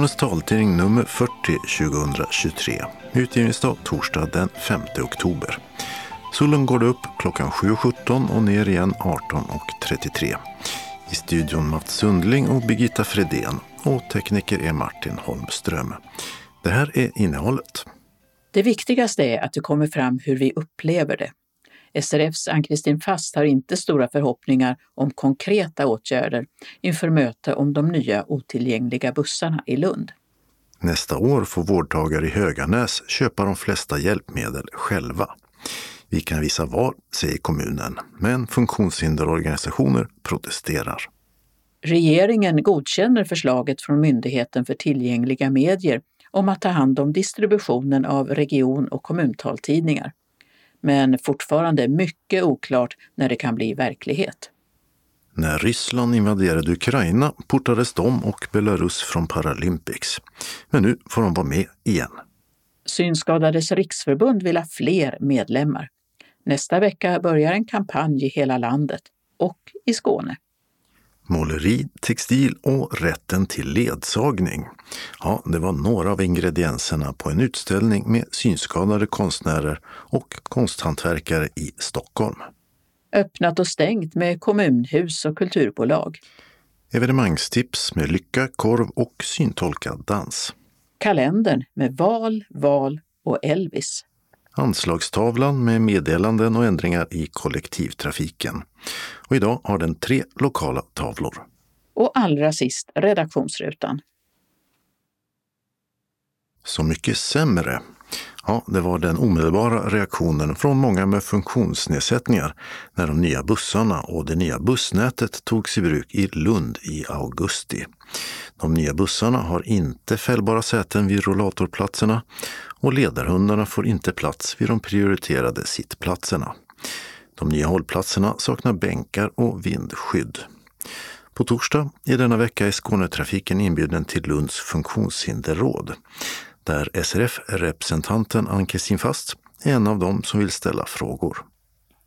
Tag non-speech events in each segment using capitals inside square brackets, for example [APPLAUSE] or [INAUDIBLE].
Välkommen Skånes taltidning nummer 40 2023. Utgivningsdag torsdag den 5 oktober. Solen går upp klockan 7.17 och ner igen 18.33. I studion Mats Sundling och Birgitta Fredén och tekniker är Martin Holmström. Det här är innehållet. Det viktigaste är att det kommer fram hur vi upplever det. SRFs Ann-Kristin Fast har inte stora förhoppningar om konkreta åtgärder inför möte om de nya otillgängliga bussarna i Lund. Nästa år får vårdtagare i Höganäs köpa de flesta hjälpmedel själva. Vi kan visa var, säger kommunen, men funktionshinderorganisationer protesterar. Regeringen godkänner förslaget från Myndigheten för tillgängliga medier om att ta hand om distributionen av region och kommuntaltidningar. Men fortfarande mycket oklart när det kan bli verklighet. När Ryssland invaderade Ukraina portades de och Belarus från Paralympics. Men nu får de vara med igen. Synskadades riksförbund vill ha fler medlemmar. Nästa vecka börjar en kampanj i hela landet och i Skåne. Måleri, textil och rätten till ledsagning. Ja, det var några av ingredienserna på en utställning med synskadade konstnärer och konsthantverkare i Stockholm. Öppnat och stängt med kommunhus och kulturbolag. Evenemangstips med lycka, korv och syntolkad dans. Kalendern med val, val och Elvis. Anslagstavlan med meddelanden och ändringar i kollektivtrafiken. Och idag har den tre lokala tavlor. Och allra sist redaktionsrutan. Så mycket sämre. Ja, det var den omedelbara reaktionen från många med funktionsnedsättningar när de nya bussarna och det nya bussnätet togs i bruk i Lund i augusti. De nya bussarna har inte fällbara säten vid rollatorplatserna och ledarhundarna får inte plats vid de prioriterade sittplatserna. De nya hållplatserna saknar bänkar och vindskydd. På torsdag i denna vecka är Skånetrafiken inbjuden till Lunds funktionshinderråd där SRF-representanten Ann-Kristin Fast är en av dem som vill ställa frågor.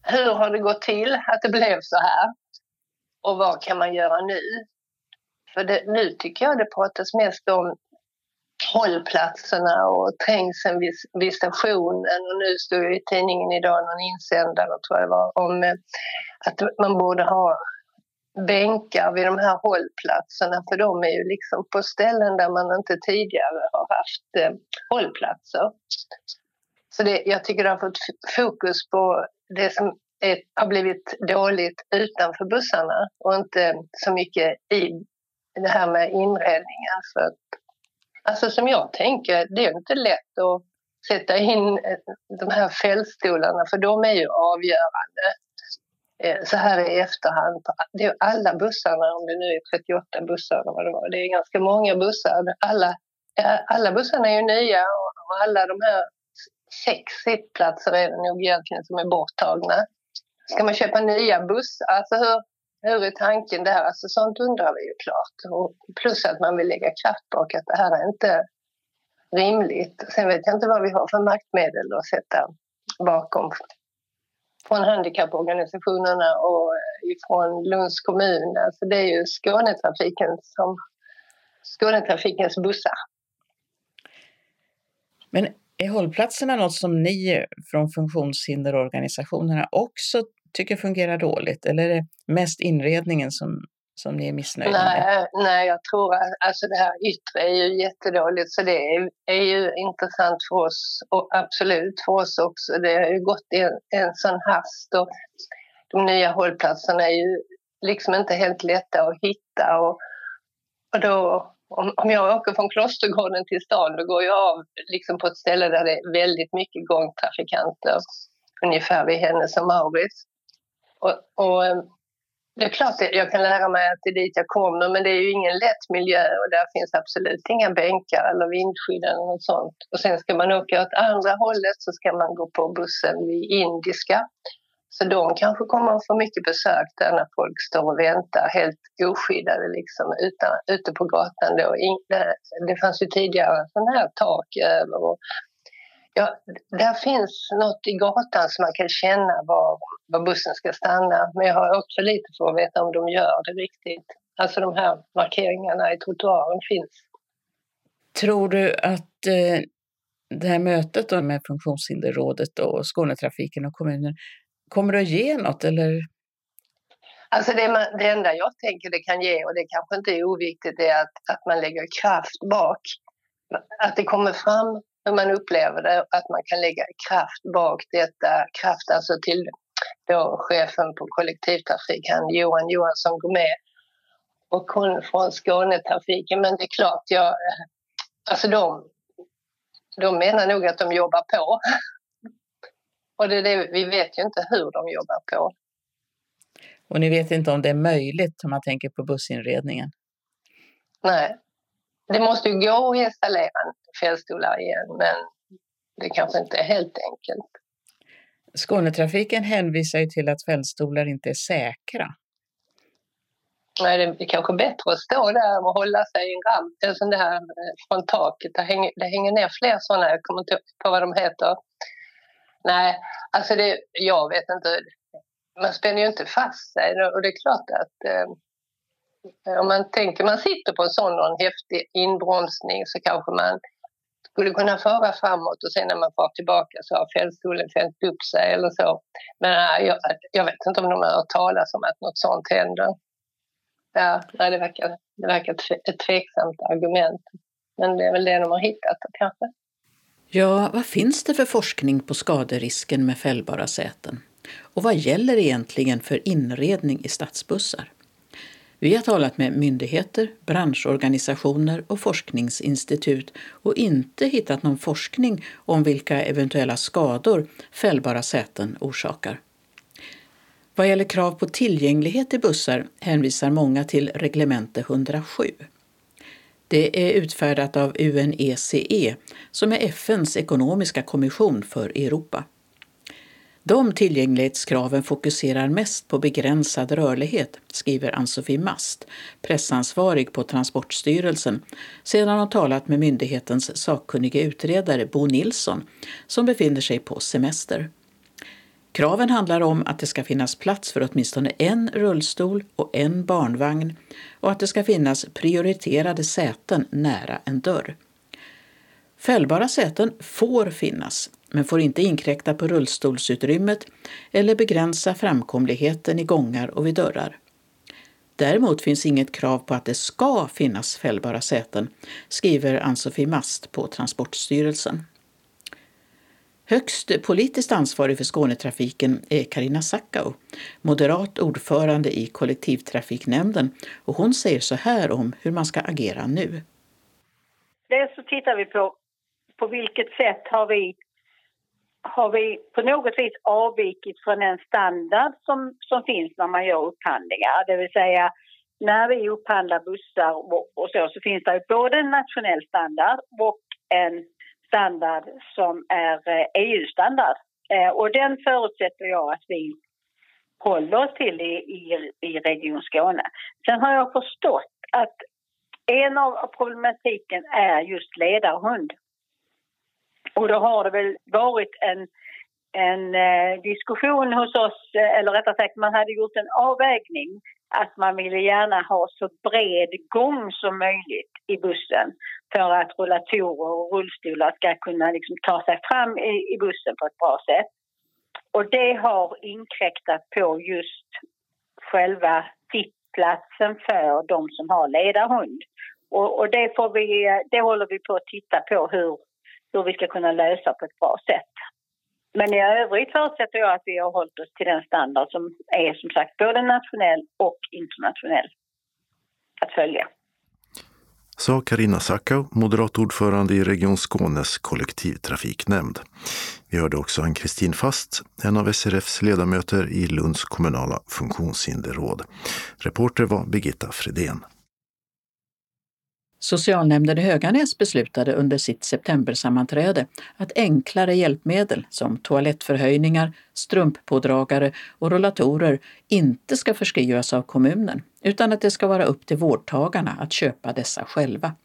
Hur har det gått till att det blev så här? Och vad kan man göra nu? För det, nu tycker jag det pratas mest om hållplatserna och trängseln vid, vid stationen. Och nu stod i tidningen idag någon insändare, tror jag det var, om eh, att man borde ha bänkar vid de här hållplatserna för de är ju liksom på ställen där man inte tidigare har haft eh, hållplatser. Så det, jag tycker det har fått fokus på det som är, har blivit dåligt utanför bussarna och inte så mycket i det här med inredningen. För alltså som jag tänker, det är inte lätt att sätta in eh, de här fällstolarna för de är ju avgörande eh, så här i efterhand. Det är alla bussarna, om det nu är 38 bussar eller vad det var, det är ganska många bussar. Alla, eh, alla bussarna är ju nya och alla de här sex sittplatser är det nog egentligen som är borttagna. Ska man köpa nya bussar? Alltså hur, hur är tanken där? Alltså sånt undrar vi ju klart. Och plus att man vill lägga kraft bak att det här är inte rimligt. Sen vet jag inte vad vi har för maktmedel att sätta bakom från handikapporganisationerna och eh, från Lunds kommun. Alltså det är ju Skånetrafiken som Skånetrafikens bussar. Men är hållplatserna något som ni från funktionshinderorganisationerna också tycker fungerar dåligt eller är det mest inredningen som, som ni är missnöjda nej, med? Nej, jag tror att alltså det här yttre är ju jättedåligt så det är, är ju intressant för oss och absolut för oss också. Det har ju gått en, en sån hast och de nya hållplatserna är ju liksom inte helt lätta att hitta och, och då om, om jag åker från Klostergården till stan då går jag av liksom på ett ställe där det är väldigt mycket gångtrafikanter ungefär vid Hennes och Mauritz. Och, och, eh, det är klart att jag kan lära mig att det är dit jag kommer men det är ju ingen lätt miljö och där finns absolut inga bänkar eller vindskydd eller något sånt. Och sen ska man åka åt andra hållet så ska man gå på bussen vid Indiska så de kanske kommer att få mycket besök där när folk står och väntar helt oskyddade liksom utan, ute på gatan. Då. Det, det fanns ju tidigare sådana här tak över. Och, ja, där finns något i gatan som man kan känna var, var bussen ska stanna. Men jag har också lite för att veta om de gör det riktigt. alltså de här markeringarna i trottoaren finns. Tror du att eh, det här mötet då med Funktionshinderrådet och Skånetrafiken och kommunen kommer att ge något eller? Alltså det, man, det enda jag tänker det kan ge, och det kanske inte är oviktigt, är att, att man lägger kraft bak. Att det kommer fram hur man upplever det, att man kan lägga kraft bak detta, kraft alltså till då chefen på kollektivtrafik, han Johan Johansson går med och hon från Skånetrafiken. Men det är klart, jag, alltså de, de menar nog att de jobbar på. [LAUGHS] Och det är det, vi vet ju inte hur de jobbar på. Och ni vet inte om det är möjligt om man tänker på bussinredningen? Nej. Det måste ju gå att installera fällstolar igen, men det kanske inte är helt enkelt. Skånetrafiken hänvisar ju till att fällstolar inte är säkra. Nej, det är kanske bättre att stå där och hålla sig i en ramp, en sån där eh, från taket. Det hänger, det hänger ner fler sådana, jag kommer inte på vad de heter. Nej, alltså det, jag vet inte. Man spänner ju inte fast sig och det är klart att eh, om man tänker man sitter på en sån någon häftig inbromsning så kanske man skulle kunna föra framåt och sen när man far tillbaka så har fällstolen fällt upp sig eller så. Men nej, jag, jag vet inte om de har hört talas om att något sånt händer. Ja, nej, det verkar, det verkar ett tveksamt argument. Men det är väl det de har hittat kanske. Ja, vad finns det för forskning på skaderisken med fällbara säten? Och vad gäller egentligen för inredning i stadsbussar? Vi har talat med myndigheter, branschorganisationer och forskningsinstitut och inte hittat någon forskning om vilka eventuella skador fällbara säten orsakar. Vad gäller krav på tillgänglighet i bussar hänvisar många till reglemente 107. Det är utfärdat av UNECE, som är FNs ekonomiska kommission för Europa. De tillgänglighetskraven fokuserar mest på begränsad rörlighet, skriver Ann-Sofie Mast, pressansvarig på Transportstyrelsen, sedan hon talat med myndighetens sakkunnige utredare Bo Nilsson, som befinner sig på semester. Kraven handlar om att det ska finnas plats för åtminstone en rullstol och en barnvagn och att det ska finnas prioriterade säten nära en dörr. Fällbara säten får finnas, men får inte inkräkta på rullstolsutrymmet eller begränsa framkomligheten i gångar och vid dörrar. Däremot finns inget krav på att det ska finnas fällbara säten, skriver Ann-Sofie Mast på Transportstyrelsen. Högst politiskt ansvarig för Skånetrafiken är Karina Sackau, moderat ordförande i kollektivtrafiknämnden och hon säger så här om hur man ska agera nu. Dels så tittar vi på på vilket sätt har vi har vi på något vis avvikit från den standard som, som finns när man gör upphandlingar. Det vill säga när vi upphandlar bussar och, och så, så finns det både en nationell standard och en standard som är eh, e EU-standard. Eh, och den förutsätter jag att vi håller oss till i, i, i Region Skåne. Sen har jag förstått att en av problematiken är just ledarhund. Och då har det väl varit en, en eh, diskussion hos oss, eh, eller rättare sagt man hade gjort en avvägning att man ville gärna ha så bred gång som möjligt i bussen för att rullatorer och rullstolar ska kunna liksom ta sig fram i, i bussen på ett bra sätt. Och det har inkräktat på just själva sittplatsen för de som har ledarhund. Och, och det, får vi, eh, det håller vi på att titta på hur, hur vi ska kunna lösa på ett bra sätt. Men i övrigt förutsätter jag att vi har hållit oss till den standard som är som sagt både nationell och internationell att följa. Sa Karina Sackau, moderat ordförande i Region Skånes kollektivtrafiknämnd. Vi hörde också Ann-Kristin Fast, en av SRFs ledamöter i Lunds kommunala funktionshinderråd. Reporter var Birgitta Fredén. Socialnämnden i Höganäs beslutade under sitt septembersammanträde att enklare hjälpmedel som toalettförhöjningar, strumppådragare och rullatorer inte ska förskrivas av kommunen utan att det ska vara upp till vårdtagarna att köpa dessa själva.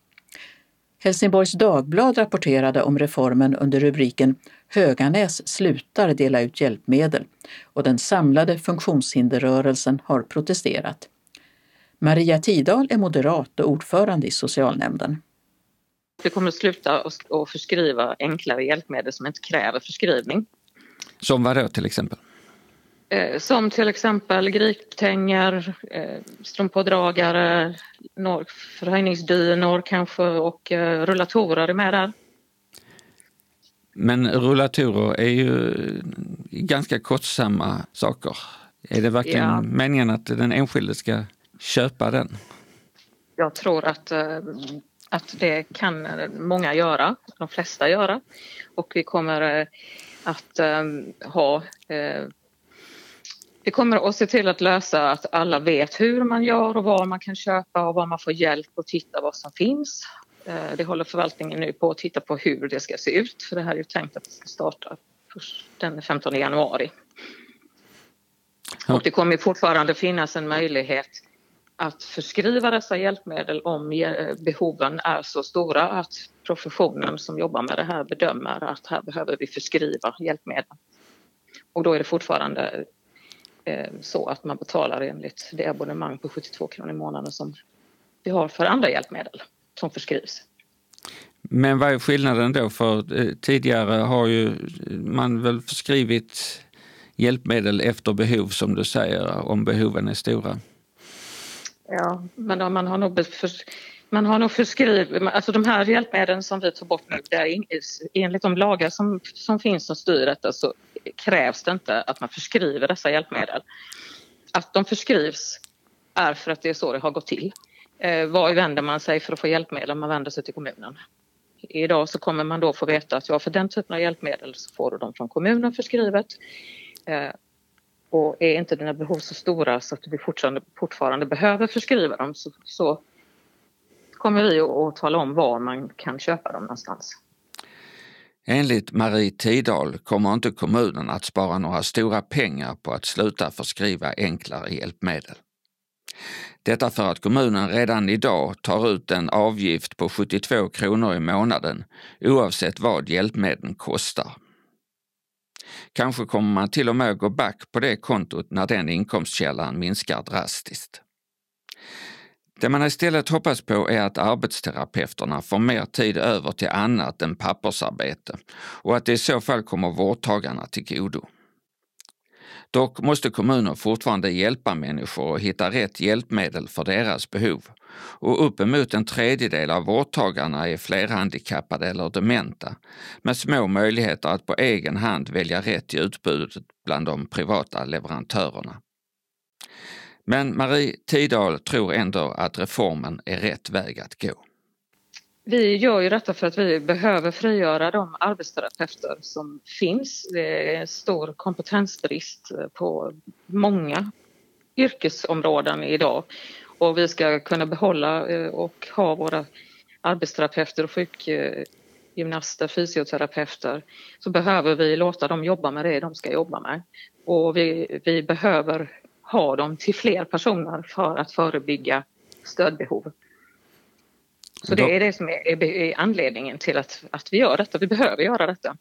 Helsingborgs Dagblad rapporterade om reformen under rubriken Höganäs slutar dela ut hjälpmedel och den samlade funktionshinderrörelsen har protesterat. Maria Tidal är moderat och ordförande i socialnämnden. Vi kommer att sluta att förskriva enklare hjälpmedel som inte kräver förskrivning. Som vad då till exempel? Eh, som till exempel griptänger, eh, strumpådragare, förhöjningsdynor kanske och eh, rullatorer är med där. Men rullatorer är ju ganska kostsamma saker. Är det verkligen ja. meningen att den enskilde ska köpa den? Jag tror att, att det kan många göra, de flesta göra. Och vi kommer att ha vi kommer att se till att lösa att alla vet hur man gör och var man kan köpa och var man får hjälp och titta vad som finns. Eh, det håller förvaltningen nu på att titta på hur det ska se ut för det här är ju tänkt att starta den 15 januari. Och det kommer fortfarande finnas en möjlighet att förskriva dessa hjälpmedel om eh, behoven är så stora att professionen som jobbar med det här bedömer att här behöver vi förskriva hjälpmedel. Och då är det fortfarande eh, så att man betalar enligt det abonnemang på 72 kronor i månaden som vi har för andra hjälpmedel som förskrivs. Men vad är skillnaden då? För eh, tidigare har ju man väl förskrivit hjälpmedel efter behov som du säger, om behoven är stora? Ja, men man har nog för, man har nog förskrivit, alltså de här hjälpmedlen som vi tar bort nu, där enligt de lagar som, som finns som styr detta så krävs det inte att man förskriver dessa hjälpmedel. Att de förskrivs är för att det är så det har gått till. Eh, var vänder man sig för att få hjälpmedel? Man vänder sig till kommunen. Idag så kommer man då få veta att ja, för den typen av hjälpmedel så får du dem från kommunen förskrivet. Eh, och är inte dina behov så stora så att du fortfarande, fortfarande behöver förskriva dem så, så kommer vi att tala om var man kan köpa dem någonstans. Enligt Marie Tidal kommer inte kommunen att spara några stora pengar på att sluta förskriva enklare hjälpmedel. Detta för att kommunen redan idag tar ut en avgift på 72 kronor i månaden oavsett vad hjälpmedlen kostar. Kanske kommer man till och med gå back på det kontot när den inkomstkällan minskar drastiskt. Det man istället hoppas på är att arbetsterapeuterna får mer tid över till annat än pappersarbete och att det i så fall kommer vårdtagarna till godo. Dock måste kommuner fortfarande hjälpa människor att hitta rätt hjälpmedel för deras behov och uppemot en tredjedel av vårdtagarna är flerhandikappade eller dementa med små möjligheter att på egen hand välja rätt i utbudet bland de privata leverantörerna. Men Marie Tidal tror ändå att reformen är rätt väg att gå. Vi gör ju detta för att vi behöver frigöra de arbetsterapeuter som finns. Det är stor kompetensbrist på många yrkesområden idag och vi ska kunna behålla eh, och ha våra arbetsterapeuter och sjukgymnaster, fysioterapeuter så behöver vi låta dem jobba med det de ska jobba med. Och vi, vi behöver ha dem till fler personer för att förebygga stödbehov. Så det är det som är, är anledningen till att, att vi gör detta. Vi behöver göra detta.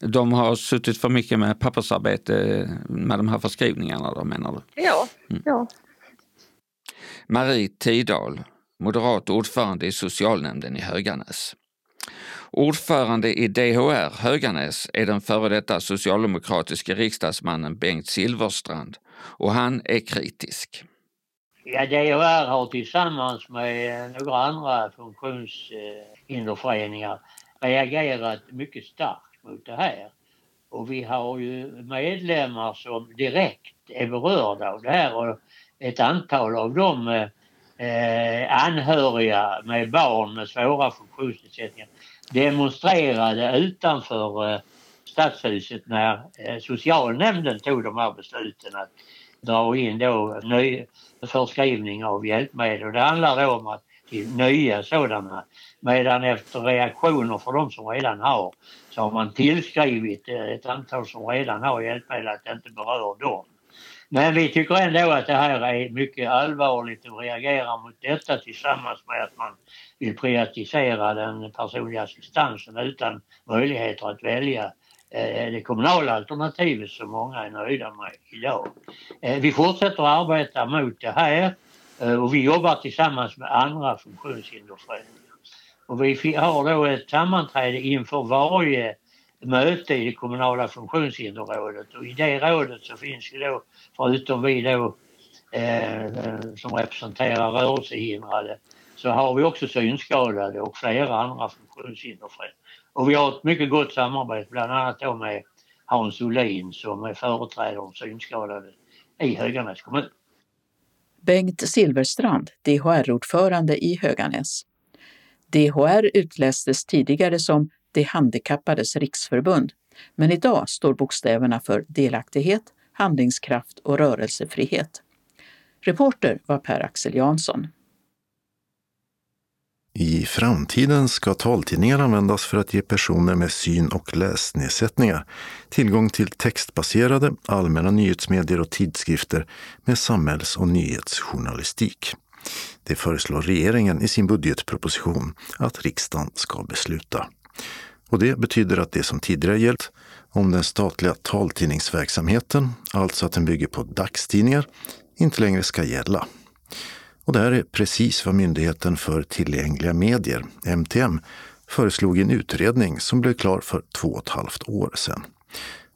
De har suttit för mycket med pappersarbete med de här förskrivningarna då menar du? Ja. Mm. ja. Marie Tidal, moderat ordförande i socialnämnden i Höganäs. Ordförande i DHR Höganäs är den före detta socialdemokratiska riksdagsmannen Bengt Silverstrand och han är kritisk. Ja, DHR har tillsammans med eh, några andra funktionshinderföreningar eh, reagerat mycket starkt mot det här. Och vi har ju medlemmar som direkt är berörda av det här och ett antal av de eh, eh, anhöriga med barn med svåra funktionsnedsättningar demonstrerade utanför eh, stadshuset när eh, socialnämnden tog de här besluten att dra in då ny förskrivning av hjälpmedel. Det handlar då om att till nya sådana. Medan efter reaktioner för de som redan har så har man tillskrivit eh, ett antal som redan har hjälpmedel att det inte berör dem. Men vi tycker ändå att det här är mycket allvarligt och reagerar mot detta tillsammans med att man vill privatisera den personliga assistansen utan möjligheter att välja eh, det kommunala alternativet som många är nöjda med idag. Eh, vi fortsätter att arbeta mot det här eh, Och vi jobbar tillsammans med andra funktionshinderföreningar. Och vi har då ett sammanträde inför varje möte i det kommunala funktionshinderrådet och i det rådet så finns ju då, förutom vi då eh, eh som representerar rörelsehindrade, så har vi också synskadade och flera andra funktionshinderföreningar. Och vi har ett mycket gott samarbete bland annat då med Hans Olin som är företrädare för synskadade i Höganäs kommun. Bengt Silverstrand, DHR-ordförande i Höganäs. DHR utlästes tidigare som de handikappades riksförbund, men idag står bokstäverna för delaktighet, handlingskraft och rörelsefrihet. Reporter var Per-Axel Jansson. I framtiden ska taltidningar användas för att ge personer med syn och läsnedsättningar tillgång till textbaserade allmänna nyhetsmedier och tidskrifter med samhälls och nyhetsjournalistik. Det föreslår regeringen i sin budgetproposition att riksdagen ska besluta. Och det betyder att det som tidigare gällt om den statliga taltidningsverksamheten, alltså att den bygger på dagstidningar, inte längre ska gälla. Och det här är precis vad Myndigheten för tillgängliga medier, MTM, föreslog i en utredning som blev klar för två och ett halvt år sedan.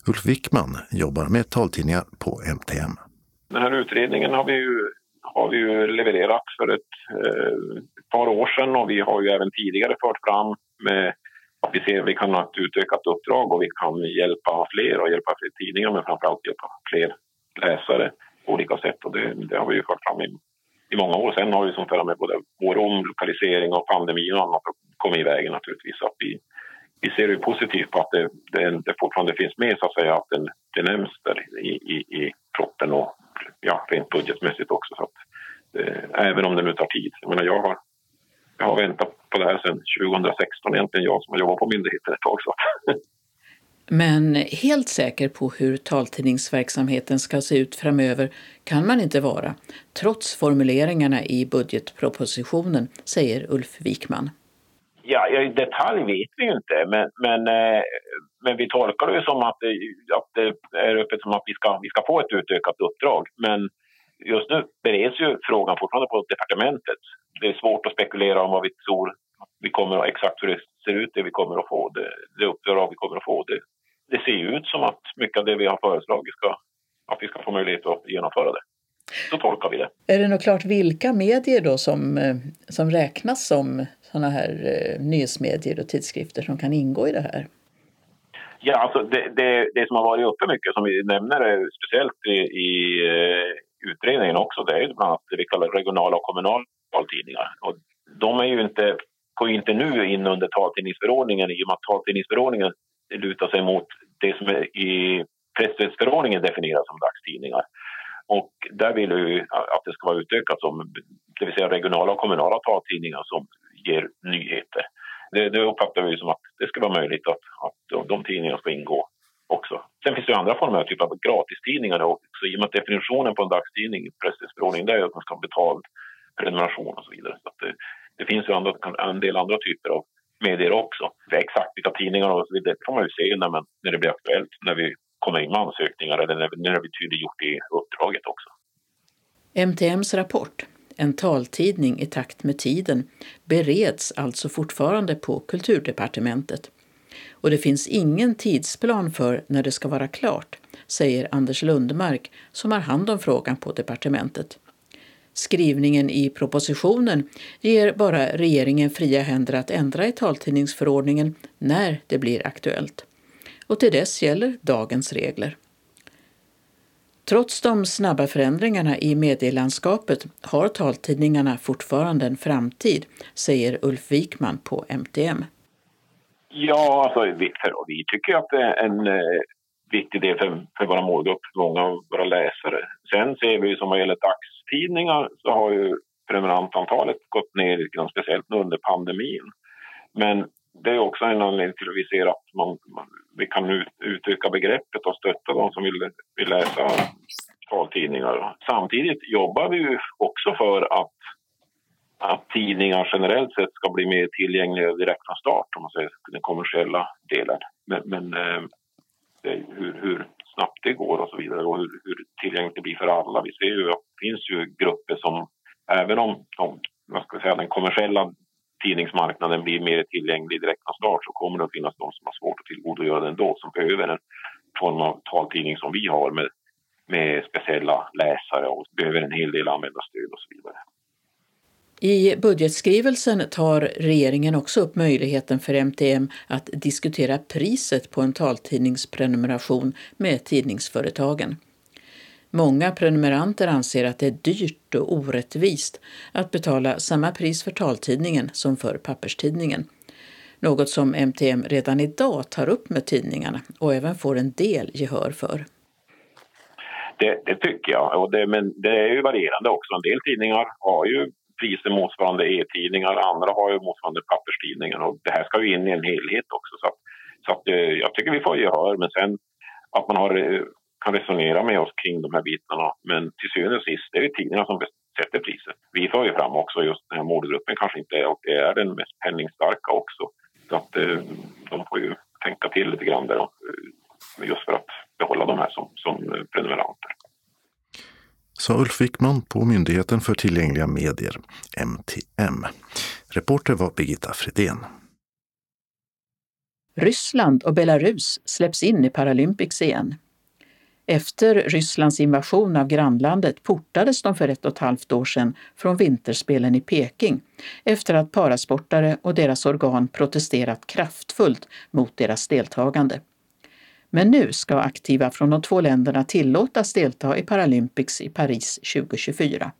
Ulf Wickman jobbar med taltidningar på MTM. Den här utredningen har vi ju, har vi ju levererat för ett, eh, ett par år sedan och vi har ju även tidigare fört fram med vi ser vi kan ha ett utökat uppdrag och vi kan hjälpa fler och hjälpa fler tidningar men framförallt hjälpa fler läsare på olika sätt och det, det har vi ju fört fram i i många år. Sen har vi som förra med både vår omlokalisering och pandemin och annat kommit i vägen naturligtvis. Att vi, vi ser ju positivt på att det, det, det fortfarande finns med så att säga, att den, det nämns där i, i, i proppen och ja, rent budgetmässigt också. Så att, eh, även om det nu tar tid. Jag menar, jag har, jag har väntat på det här sedan 2016 egentligen, jag som har jobbat på myndigheten ett tag. Så. Men helt säker på hur taltidningsverksamheten ska se ut framöver kan man inte vara, trots formuleringarna i budgetpropositionen, säger Ulf Wikman. Ja, i detalj vet vi ju inte, men, men, eh, men vi tolkar det som att det, att det är öppet som att vi ska, vi ska få ett utökat uppdrag. Men just nu bereds ju frågan fortfarande på departementet. Det är svårt att spekulera om vad vi tror vi kommer exakt hur det ser ut, det vi kommer att få, det, det uppdrag vi kommer att få. Det, det ser ju ut som att mycket av det vi har föreslagit ska, att vi ska få möjlighet att genomföra det. Så tolkar vi det. Är det nog klart vilka medier då som, eh, som räknas som sådana här eh, nyhetsmedier och tidskrifter som kan ingå i det här? Ja, alltså det, det, det som har varit uppe mycket, som vi nämner speciellt i, i uh, utredningen också, det är bland annat det vi kallar regionala och kommunala taltidningar. Och de är ju inte, går inte nu in under taltidningsförordningen i och med att taltidningsförordningen lutar sig mot det som är i presstödsförordningen definieras som dagstidningar. Och där vill vi att det ska vara utökat som det vill säga regionala och kommunala taltidningar som ger nyheter. Det, det uppfattar vi som att det ska vara möjligt att, att de, de tidningarna ska ingå också. Sen finns det ju andra former, typ av gratistidningar också. I och med att definitionen på en dagstidning i presstödsförordningen är att man ska ha betald prenumeration och så vidare. Så det, det, finns ju andra, en del andra typer av medier också. Exakt vilka tidningar och så vidare det får man ju se när, man, när det blir aktuellt, när vi kommer in med ansökningar eller när, när det blir tydliggjort i uppdraget också. MTMs rapport, en taltidning i takt med tiden, bereds alltså fortfarande på Kulturdepartementet. Och det finns ingen tidsplan för när det ska vara klart, säger Anders Lundmark som har hand om frågan på departementet. Skrivningen i propositionen ger bara regeringen fria händer att ändra i taltidningsförordningen när det blir aktuellt. Och till dess gäller dagens regler. Trots de snabba förändringarna i medielandskapet har taltidningarna fortfarande en framtid, säger Ulf Wikman på MTM. Ja, alltså, vi, för, vi tycker att det är en eh, viktig del för, för våra målgrupp, många av våra läsare. Sen ser vi som vad gäller dagstidningar så har ju prenumerantantalet gått ner lite speciellt under pandemin. Men det är också en anledning till att vi ser att man, man vi kan ut, utöka begreppet och stötta de som vill, vill läsa taltidningar. Samtidigt jobbar vi ju också för att, att tidningar generellt sett ska bli mer tillgängliga direkt från start, om man säger den kommersiella delen. Men, men eh, hur, hur, snabbt det går och så vidare och hur, hur tillgängligt det blir för alla. Vi ser ju att det finns ju grupper som även om de, vad ska säga, den kommersiella tidningsmarknaden blir mer tillgänglig direkt från start så kommer det att finnas de som har svårt att tillgodogöra den då som behöver en form av taltidning som vi har med, med speciella läsare och behöver en hel del användarstöd och så vidare. I budgetskrivelsen tar regeringen också upp möjligheten för MTM att diskutera priset på en taltidningsprenumeration med tidningsföretagen. Många prenumeranter anser att det är dyrt och orättvist att betala samma pris för taltidningen som för papperstidningen. Något som MTM redan idag tar upp med tidningarna och även får en del gehör för. Det, det tycker jag, och det, men det är ju varierande också. En del tidningar har ju priser motsvarande e-tidningar, andra har ju motsvarande papperstidningar och det här ska ju in i en helhet också. Så, att, så att, eh, jag tycker vi får gehör, men sen att man har, eh, kan resonera med oss kring de här bitarna. Men till syvende och sist, det är det tidningarna som sätter priset. Vi får ju fram också just den här målgruppen kanske inte är, och det är den mest penningstarka också. Så att eh, de får ju tänka till lite grann där just för att behålla de här som, som prenumeranter sa Ulf Wickman på Myndigheten för tillgängliga medier, MTM. Reporter var Birgitta Fredén. Ryssland och Belarus släpps in i Paralympics igen. Efter Rysslands invasion av grannlandet portades de för ett och ett halvt år sedan från vinterspelen i Peking efter att parasportare och deras organ protesterat kraftfullt mot deras deltagande. Men nu ska aktiva från de två länderna tillåtas delta i Paralympics i Paris 2024.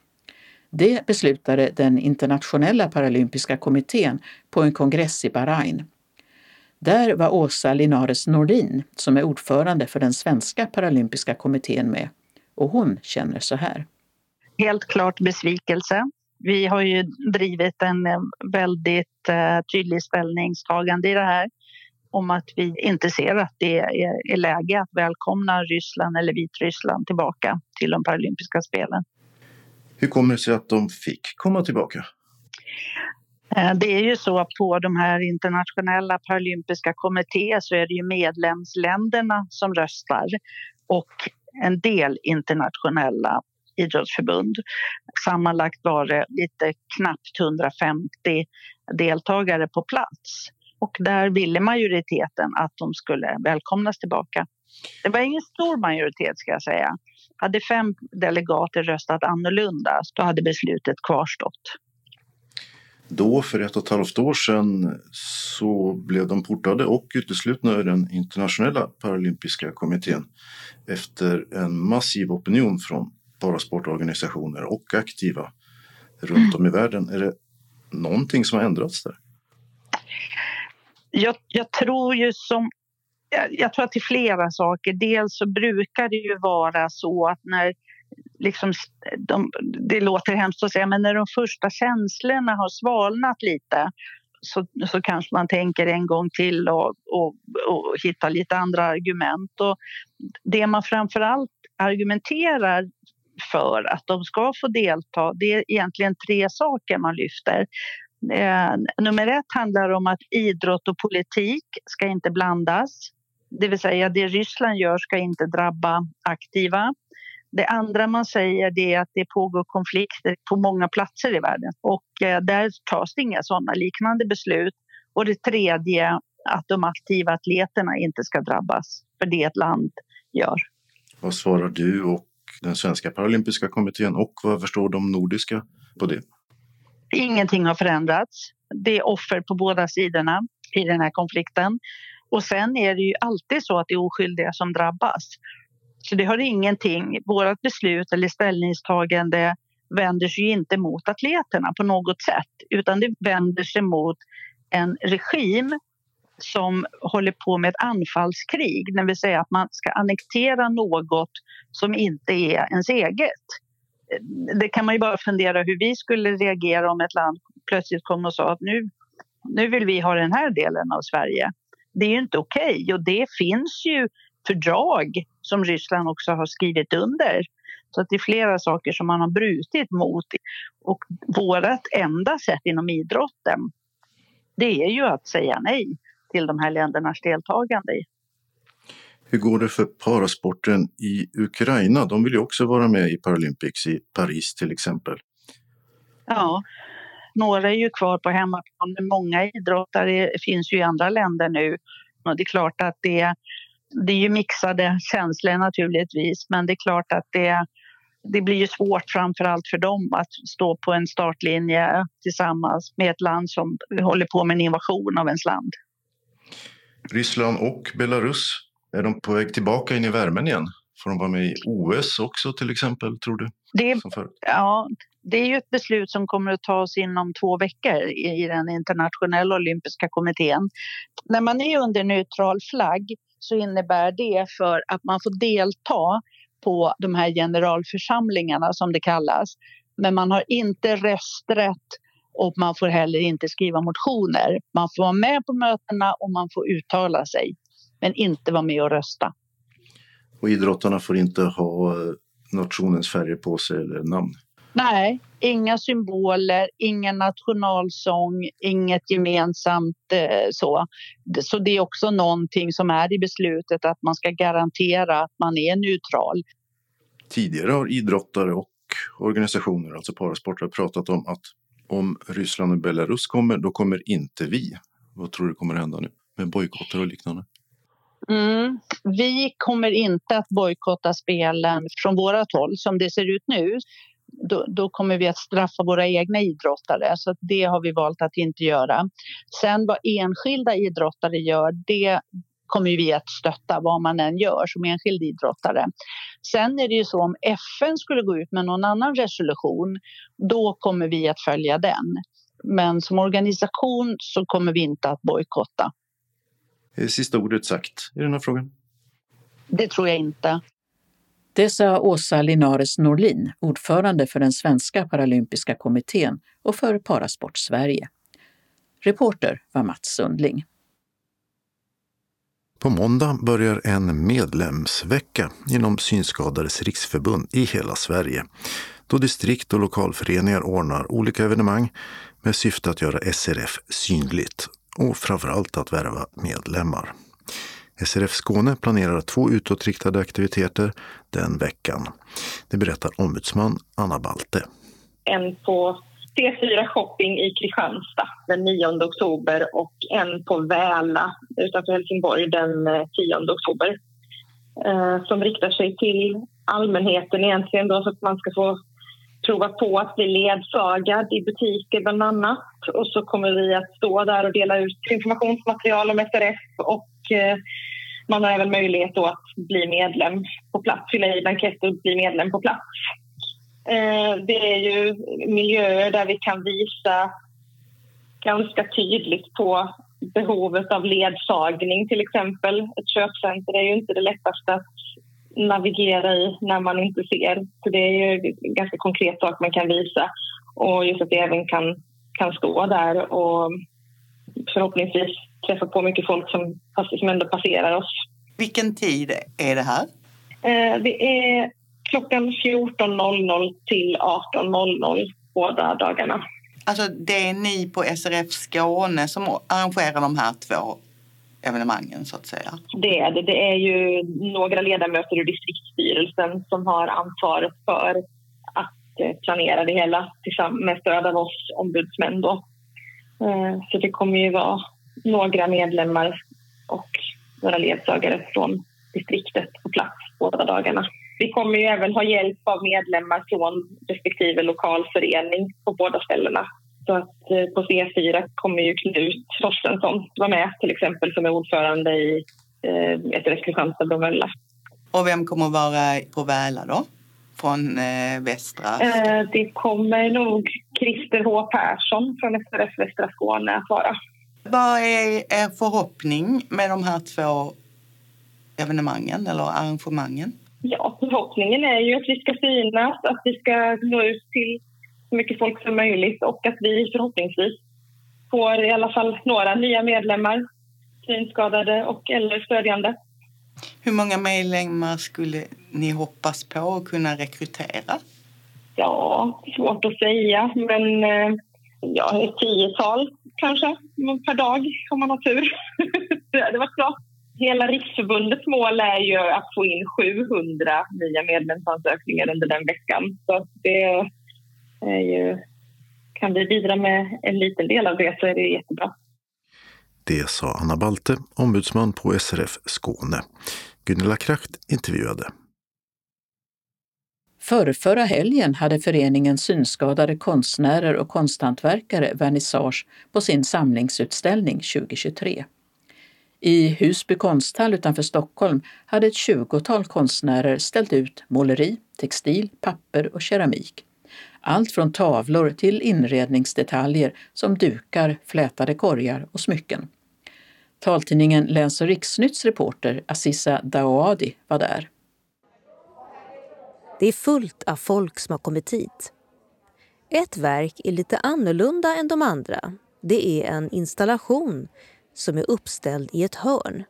Det beslutade den internationella paralympiska kommittén på en kongress i Bahrain. Där var Åsa Linares Nordin, som är ordförande för den svenska paralympiska kommittén med. Och hon känner så här. Helt klart besvikelse. Vi har ju drivit en eh, väldigt eh, tydlig ställningstagande i det här om att vi inte ser att det är, är läge att välkomna Ryssland eller Vitryssland tillbaka till de paralympiska spelen. Hur kommer det sig att de fick komma tillbaka? Eh, det är ju så att på de här internationella paralympiska kommittéer så är det ju medlemsländerna som röstar och en del internationella idrottsförbund. Sammanlagt var det lite knappt 150 deltagare på plats. Och där ville majoriteten att de skulle välkomnas tillbaka. Det var ingen stor majoritet ska jag säga. Hade fem delegater röstat annorlunda då hade beslutet kvarstått. Då, för ett och ett halvt år sedan, så blev de portade och uteslutna ur den internationella paralympiska kommittén efter en massiv opinion från parasportorganisationer och aktiva runt om i världen. Är det någonting som har ändrats där? Jag, jag tror ju som jag, jag tror att det är flera saker. Dels så brukar det ju vara så att när liksom, de, det låter hemskt att säga, men när de första känslorna har svalnat lite så, så kanske man tänker en gång till och, och, och hittar lite andra argument. Och det man framför allt argumenterar för att de ska få delta, det är egentligen tre saker man lyfter. Eh, nummer ett handlar om att idrott och politik ska inte blandas. Det vill säga det Ryssland gör ska inte drabba aktiva. Det andra man säger det är att det pågår konflikter på många platser i världen och eh, där tas det inga sådana liknande beslut. Och det tredje att de aktiva atleterna inte ska drabbas för det ett land gör. Vad svarar du och den svenska paralympiska kommittén och vad förstår de nordiska på det? Ingenting har förändrats. Det är offer på båda sidorna i den här konflikten. Och sen är det ju alltid så att det är oskyldiga som drabbas. Så det har ingenting, vårt beslut eller ställningstagande vänder sig inte mot atleterna på något sätt utan det vänder sig mot en regim som håller på med ett anfallskrig, det vill säga att man ska annektera något som inte är ens eget det kan man ju bara fundera hur vi skulle reagera om ett land plötsligt kom och sa att nu, nu vill vi ha den här delen av Sverige. Det är ju inte okej okay. och det finns ju fördrag som Ryssland också har skrivit under. Så att det är flera saker som man har brutit mot. Och vårt enda sätt inom idrotten det är ju att säga nej till de här ländernas deltagande. Hur går det för parasporten i Ukraina? De vill ju också vara med i Paralympics i Paris till exempel. Ja, några är ju kvar på hemmaplan, men många idrottare finns ju i andra länder nu. Och det är klart att det, det är ju mixade känslor naturligtvis, men det är klart att det, det blir ju svårt framför allt för dem att stå på en startlinje tillsammans med ett land som håller på med en invasion av ens land. Ryssland och Belarus, är de på väg tillbaka in i värmen igen? Får de vara med i OS också till exempel, tror du? Det, ja, det är ju ett beslut som kommer att tas inom två veckor i den internationella olympiska kommittén. När man är under neutral flagg så innebär det för att man får delta på de här generalförsamlingarna som det kallas. Men man har inte rösträtt och man får heller inte skriva motioner. Man får vara med på mötena och man får uttala sig, men inte vara med och rösta. Och idrottarna får inte ha nationens färger på sig eller namn? Nej, inga symboler, ingen nationalsång, inget gemensamt eh, så. Så det är också någonting som är i beslutet att man ska garantera att man är neutral. Tidigare har idrottare och organisationer, alltså parasportare, pratat om att om Ryssland och Belarus kommer, då kommer inte vi. Vad tror du kommer hända nu med bojkotter och liknande? Mm. Vi kommer inte att bojkotta spelen från vårt håll. Som det ser ut nu då, då, kommer vi att straffa våra egna idrottare. Så det har vi valt att inte göra. Sen vad enskilda idrottare gör, det kommer vi att stötta vad man än gör som enskild idrottare. Sen är det ju så om FN skulle gå ut med någon annan resolution, då kommer vi att följa den. Men som organisation så kommer vi inte att bojkotta. Sista ordet sagt i den här frågan? Det tror jag inte. Det sa Åsa Linares Norlin, ordförande för den svenska paralympiska kommittén och för Parasport Sverige. Reporter var Mats Sundling. På måndag börjar en medlemsvecka inom Synskadades riksförbund i hela Sverige då distrikt och lokalföreningar ordnar olika evenemang med syfte att göra SRF synligt och framförallt att värva medlemmar. SRF Skåne planerar två utåtriktade aktiviteter den veckan. Det berättar ombudsman Anna Balte. En på C4 Shopping i Kristianstad den 9 oktober och en på Väla utanför Helsingborg den eh, 10 oktober. Eh, som riktar sig till allmänheten egentligen då så att man ska få prova på att bli ledsagad i butiker bland annat. Och så kommer vi att stå där och dela ut informationsmaterial om SRF och eh, man har även möjlighet då att bli medlem på plats, fylla i blankett och bli medlem på plats. Eh, det är ju miljöer där vi kan visa ganska tydligt på behovet av ledsagning till exempel. Ett köpcenter är ju inte det lättaste att navigera i när man inte ser. Så det är ju en ganska konkret sak man kan visa. Och just att det även kan, kan stå där och förhoppningsvis träffa på mycket folk som, som ändå passerar oss. Vilken tid är det här? Eh, det är klockan 14.00 till 18.00 båda dagarna. Alltså det är ni på SRF Skåne som arrangerar de här två evenemangen så att säga? Det är det. Det är ju några ledamöter ur distriktsstyrelsen som har ansvaret för att eh, planera det hela med stöd av oss ombudsmän. Då. Eh, så det kommer ju vara några medlemmar och några ledsagare från distriktet på plats båda dagarna. Vi kommer ju även ha hjälp av medlemmar från respektive lokalförening på båda ställena. Så att eh, på C4 kommer ju Knut Torstensson vara med till exempel som är ordförande i eh, SRF Kristianstad Bromölla. Och vem kommer att vara på Väla då? Från eh, Västra? Eh, det kommer nog Christer H Persson från SRF Västra Skåne att vara. Vad är er förhoppning med de här två evenemangen eller arrangemangen? Ja, förhoppningen är ju att vi ska synas, att vi ska nå ut till så mycket folk som möjligt och att vi förhoppningsvis får i alla fall några nya medlemmar, synskadade och eller stödjande. Hur många medlemmar skulle ni hoppas på att kunna rekrytera? Ja, svårt att säga, men eh, ja, ett tiotal kanske per dag om man har tur. [LAUGHS] det hade varit bra. Hela Riksförbundets mål är ju att få in 700 nya medlemsansökningar under den veckan. Så det är ju kan vi bidra med en liten del av det så är det jättebra. Det sa Anna Balte, ombudsman på SRF Skåne. Gunilla Kracht intervjuade. Förrförra helgen hade föreningen Synskadade konstnärer och konsthantverkare vernissage på sin samlingsutställning 2023. I Husby konsthall utanför Stockholm hade ett tjugotal konstnärer ställt ut måleri, textil, papper och keramik. Allt från tavlor till inredningsdetaljer som dukar, flätade korgar och smycken. Taltidningen Läns och riksnytts reporter Aziza Daoadi var där. Det är fullt av folk som har kommit hit. Ett verk är lite annorlunda än de andra. Det är en installation som är uppställd i ett hörn.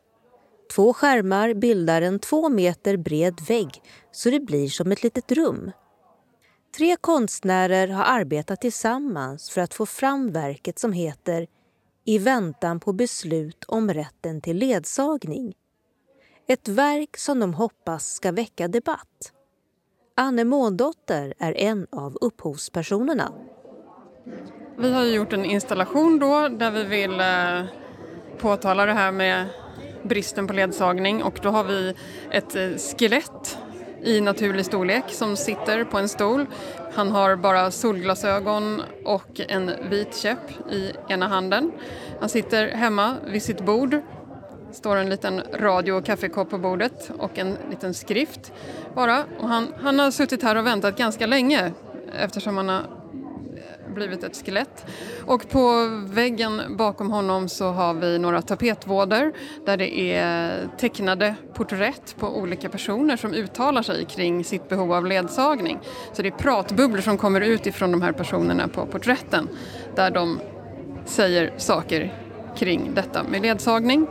Två skärmar bildar en två meter bred vägg så det blir som ett litet rum. Tre konstnärer har arbetat tillsammans för att få fram verket som heter I väntan på beslut om rätten till ledsagning. Ett verk som de hoppas ska väcka debatt. Anne Måndotter är en av upphovspersonerna. Vi har gjort en installation då där vi vill eh, påtala det här med bristen på ledsagning och då har vi ett eh, skelett i naturlig storlek som sitter på en stol. Han har bara solglasögon och en vit käpp i ena handen. Han sitter hemma vid sitt bord. Det står en liten radio och kaffekopp på bordet och en liten skrift bara. Och han, han har suttit här och väntat ganska länge eftersom han har blivit ett skelett. Och på väggen bakom honom så har vi några tapetvåder där det är tecknade porträtt på olika personer som uttalar sig kring sitt behov av ledsagning. Så det är pratbubblor som kommer ut ifrån de här personerna på porträtten där de säger saker kring detta med ledsagning.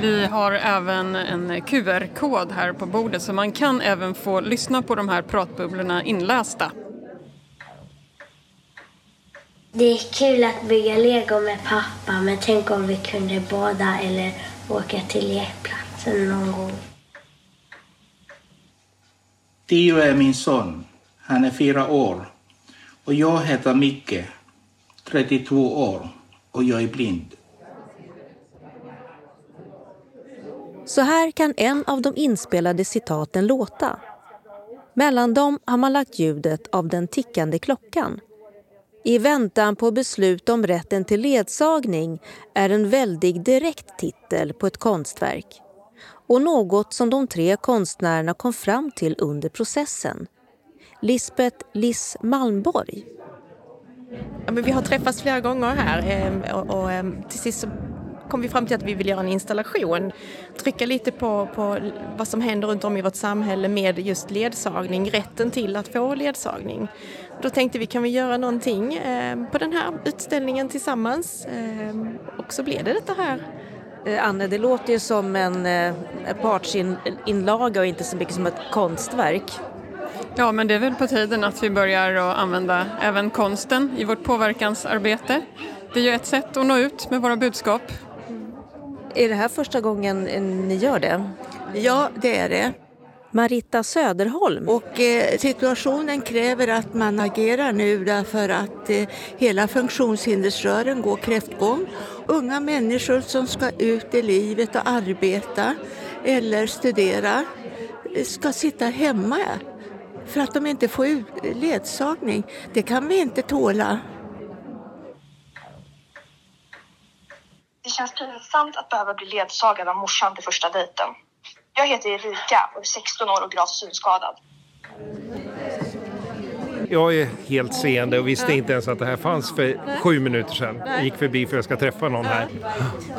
Vi har även en QR-kod här på bordet så man kan även få lyssna på de här pratbubblorna inlästa. Det är kul att bygga lego med pappa men tänk om vi kunde bada eller åka till lekplatsen någon gång. Tio är min son. Han är fyra år. Och jag heter Micke, 32 år och jag är blind. Så här kan en av de inspelade citaten låta. Mellan dem har man lagt ljudet av den tickande klockan i väntan på beslut om rätten till ledsagning är en väldig direkt titel på ett konstverk och något som de tre konstnärerna kom fram till under processen. Lisbeth Liss Malmborg. Ja, men vi har träffats flera gånger här ehm, och, och, och till sist så kom vi fram till att vi vill göra en installation. Trycka lite på, på vad som händer runt om i vårt samhälle med just ledsagning, rätten till att få ledsagning. Då tänkte vi, kan vi göra någonting eh, på den här utställningen tillsammans? Eh, och så blev det detta här. Eh, Anne, det låter ju som en eh, partsinlaga och inte så mycket som ett konstverk. Ja, men det är väl på tiden att vi börjar att använda även konsten i vårt påverkansarbete. Det är ju ett sätt att nå ut med våra budskap. Är det här första gången ni gör det? Ja, det är det. Marita Söderholm. Och eh, situationen kräver att man agerar nu därför att eh, hela funktionshindersrören går kräftgång. Unga människor som ska ut i livet och arbeta eller studera eh, ska sitta hemma för att de inte får ledsagning. Det kan vi inte tåla. Det känns pinsamt att behöva bli ledsagad av morsan till första dejten. Jag heter Erika och är 16 år och gravt synskadad. Jag är helt seende och visste inte ens att det här fanns för sju minuter sedan. Jag gick förbi för att jag ska träffa någon här.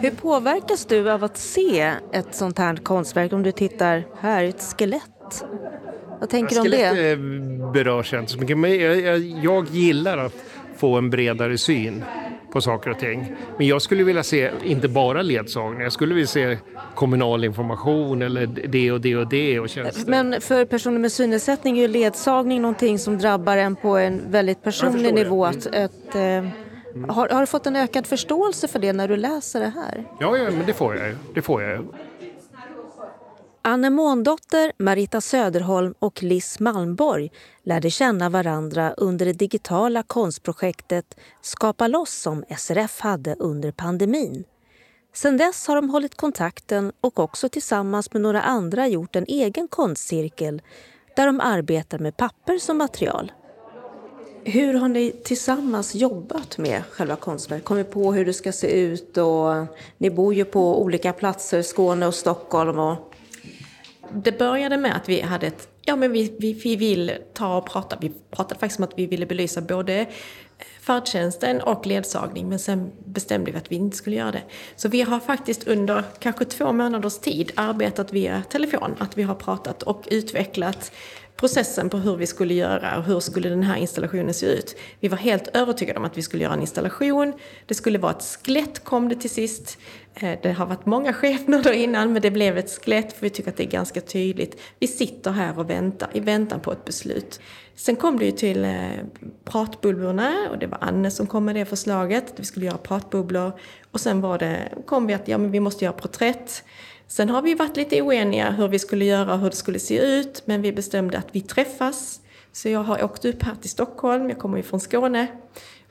Hur påverkas du av att se ett sånt här konstverk om du tittar här, ett skelett? Vad tänker du om det? Skelett eh, berörs inte så mycket, men jag, jag, jag gillar att få en bredare syn på saker och ting. Men jag skulle vilja se inte bara ledsagning, jag skulle vilja se kommunal information eller det och det och det och tjänster. Men för personer med synnedsättning är ju ledsagning någonting som drabbar en på en väldigt personlig nivå. Att, att, eh, har, har, du fått en ökad förståelse för det när du läser det här? Ja, ja men det får jag. Det får jag. Anne Måndotter, Marita Söderholm och Liss Malmborg lärde känna varandra under det digitala konstprojektet Skapa loss som SRF hade under pandemin. Sedan dess har de hållit kontakten och också tillsammans med några andra gjort en egen konstcirkel där de arbetar med papper som material. Hur har ni tillsammans jobbat med själva konstverket? Kommit på hur det ska se ut och ni bor ju på olika platser, Skåne och Stockholm. Och... Det började med att vi hade ett, ja men vi, vi, vi vill ta och prata, vi pratade faktiskt om att vi ville belysa både eh, färdtjänsten och ledsagning men sen bestämde vi att vi inte skulle göra det. Så vi har faktiskt under kanske två månaders tid arbetat via telefon, att vi har pratat och utvecklat processen på hur vi skulle göra och hur skulle den här installationen se ut. Vi var helt övertygade om att vi skulle göra en installation. Det skulle vara ett skelett kom det till sist. Eh, det har varit många skepnader innan men det blev ett skelett för vi tycker att det är ganska tydligt. Vi sitter här och väntar i väntan på ett beslut. Sen kom det ju till eh, pratbubblorna och det var Anne som kom med det förslaget. att Vi skulle göra pratbubblor och sen var det, kom vi att ja, men vi måste göra porträtt. Sen har vi varit lite oeniga hur vi skulle göra och hur det skulle se ut, men vi bestämde att vi träffas. Så jag har åkt upp här till Stockholm, jag kommer ju från Skåne.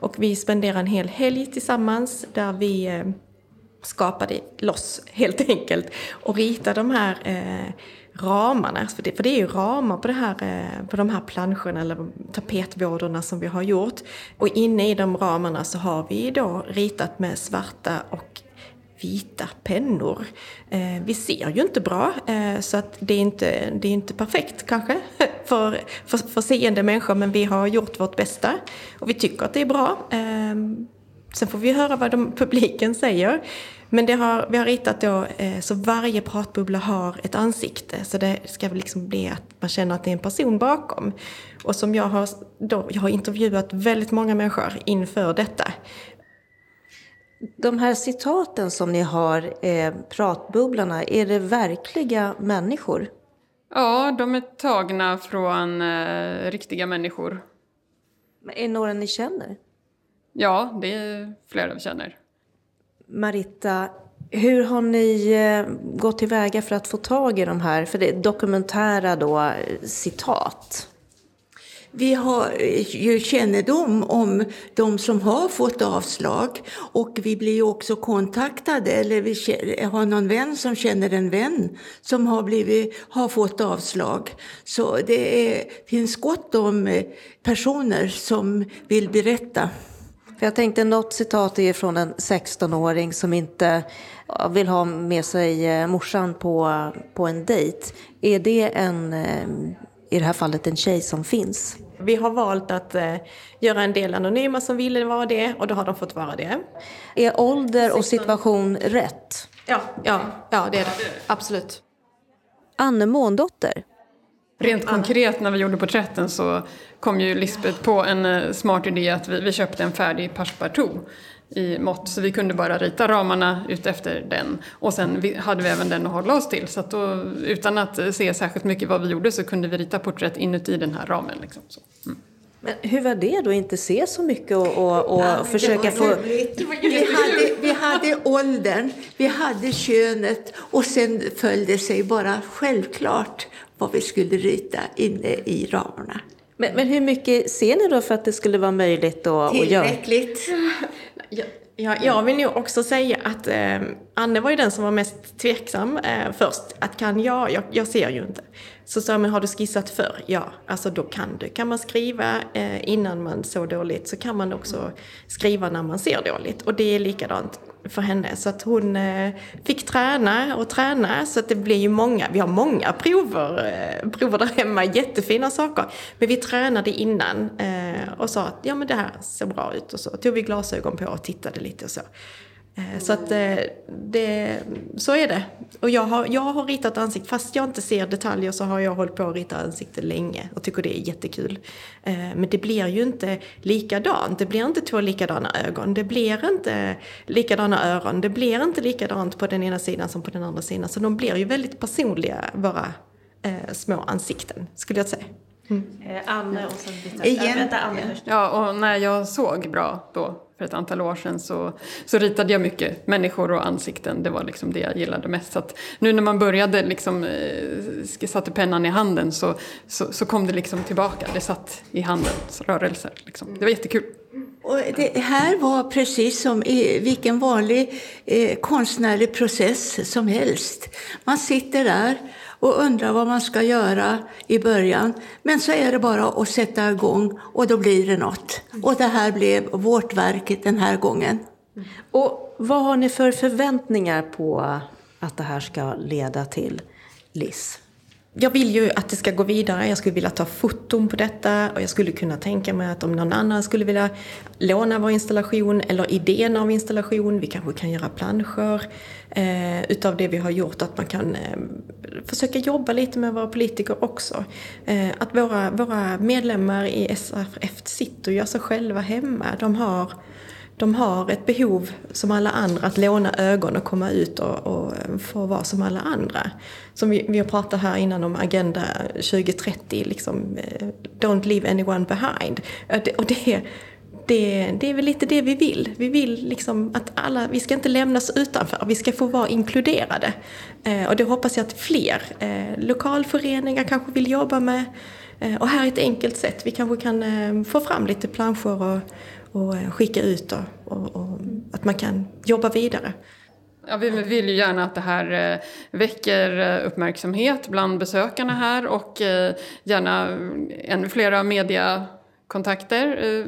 Och vi spenderar en hel helg tillsammans där vi eh, skapade loss helt enkelt och ritade de här eh, ramarna. För det, för det är ju ramar på, det här, eh, på de här planscherna eller tapetvårderna som vi har gjort. Och inne i de ramarna så har vi då ritat med svarta och vita pennor. Eh, vi ser ju inte bra eh, så att det är inte, det är inte perfekt kanske [LAUGHS] för, för, för seende människor men vi har gjort vårt bästa och vi tycker att det är bra. Eh, sen får vi höra vad de, publiken säger. Men det har, vi har ritat då eh, så varje pratbubbla har ett ansikte så det ska liksom bli att man känner att det är en person bakom. Och som jag har, då, jag har intervjuat väldigt många människor inför detta de här citaten som ni har, eh, pratbubblorna, är det verkliga människor? Ja, de är tagna från eh, riktiga människor. Men är det några ni känner? Ja, det är flera vi känner. Marita, hur har ni eh, gått tillväga för att få tag i de här, för det är dokumentära då, citat? Vi har ju kännedom om de som har fått avslag och vi blir också kontaktade eller vi har någon vän som känner en vän som har, blivit, har fått avslag. Så det är, finns gott om eh, personer som vill berätta. Jag tänkte något citat är från en 16-åring som inte vill ha med sig eh, morsan på, på en dejt. Är det en, eh, i det här fallet en tjej som finns? Vi har valt att eh, göra en del anonyma som ville vara det och då har de fått vara det. Är ålder och situation rätt? Ja, ja, ja det är det. Absolut. Anne Måndotter. Rent konkret när vi gjorde porträtten så kom ju Lisbeth på en eh, smart idé att vi, vi köpte en färdig passepartout i mått så vi kunde bara rita ramarna utefter den. Och sen hade vi även den att hålla oss till så att då, utan att se särskilt mycket vad vi gjorde så kunde vi rita porträtt inuti den här ramen. Liksom. Mm. Men hur var det då, inte se så mycket och, och, och ja, försöka få... Vi hade, vi hade åldern, vi hade könet och sen följde sig bara självklart vad vi skulle rita inne i ramarna. Men, men hur mycket ser ni då för att det skulle vara möjligt att, att göra? Tillräckligt. Ja, jag vill nog också säga att eh, Anne var ju den som var mest tveksam eh, först. Att kan jag? jag? Jag ser ju inte. Så sa men har du skissat för? Ja, alltså då kan du. Kan man skriva eh, innan man såg dåligt så kan man också skriva när man ser dåligt. Och det är likadant för henne. Så att hon eh, fick träna och träna. Så att det blir ju många, vi har många prover, eh, prover där hemma, jättefina saker. Men vi tränade innan eh, och sa att ja men det här ser bra ut. Och så tog vi glasögon på och tittade lite och så. Eh, så att eh, det, så är det. Och jag har, jag har ritat ansikte, fast jag inte ser detaljer så har jag hållit på att rita ansikte länge och tycker det är jättekul. Eh, men det blir ju inte likadant. Det blir inte två likadana ögon. Det blir inte likadana öron. Det blir inte likadant på den ena sidan som på den andra sidan. Så de blir ju väldigt personliga, våra eh, små ansikten, skulle jag säga. Mm. Anne och sen Vänta, Anne Ja, och när jag såg bra då för ett antal år sedan så, så ritade jag mycket människor och ansikten. Det var liksom det jag gillade mest. Så nu när man började liksom, eh, satte pennan i handen så, så, så, kom det liksom tillbaka. Det satt i handens rörelser. Liksom. Det var jättekul. Och det här var precis som i vilken vanlig eh, konstnärlig process som helst. Man sitter där och undrar vad man ska göra i början. Men så är det bara att sätta igång och då blir det något. Och det här blev vårt verk den här gången. Och vad har ni för förväntningar på att det här ska leda till, Liz? jag vill ju att det ska gå vidare. Jag skulle vilja ta foton på detta och jag skulle kunna tänka mig att om någon annan skulle vilja låna vår installation eller idén av installation, vi kanske kan göra planscher eh, utav det vi har gjort, att man kan eh, försöka jobba lite med våra politiker också. Eh, att våra, våra medlemmar i SRF sitter och gör sig själva hemma. De har de har ett behov som alla andra att låna ögon och komma ut och, och eh, få vara som alla andra. Som vi, vi har pratat här innan om Agenda 2030, liksom, eh, don't leave anyone behind. Eh, och det, det, det är väl lite det vi vill. Vi vill liksom att alla, vi ska inte lämnas utanför, vi ska få vara inkluderade. Eh, och det hoppas jag att fler eh, lokalföreningar kanske vill jobba med. Eh, och här är ett enkelt sätt, vi kanske kan eh, få fram lite planscher och och eh, skicka ut och, och, och, att man kan jobba vidare. Ja, vi vill ju gärna att det här eh, väcker eh, uppmärksamhet bland besökarna här och gärna ännu flera media kontakter eh,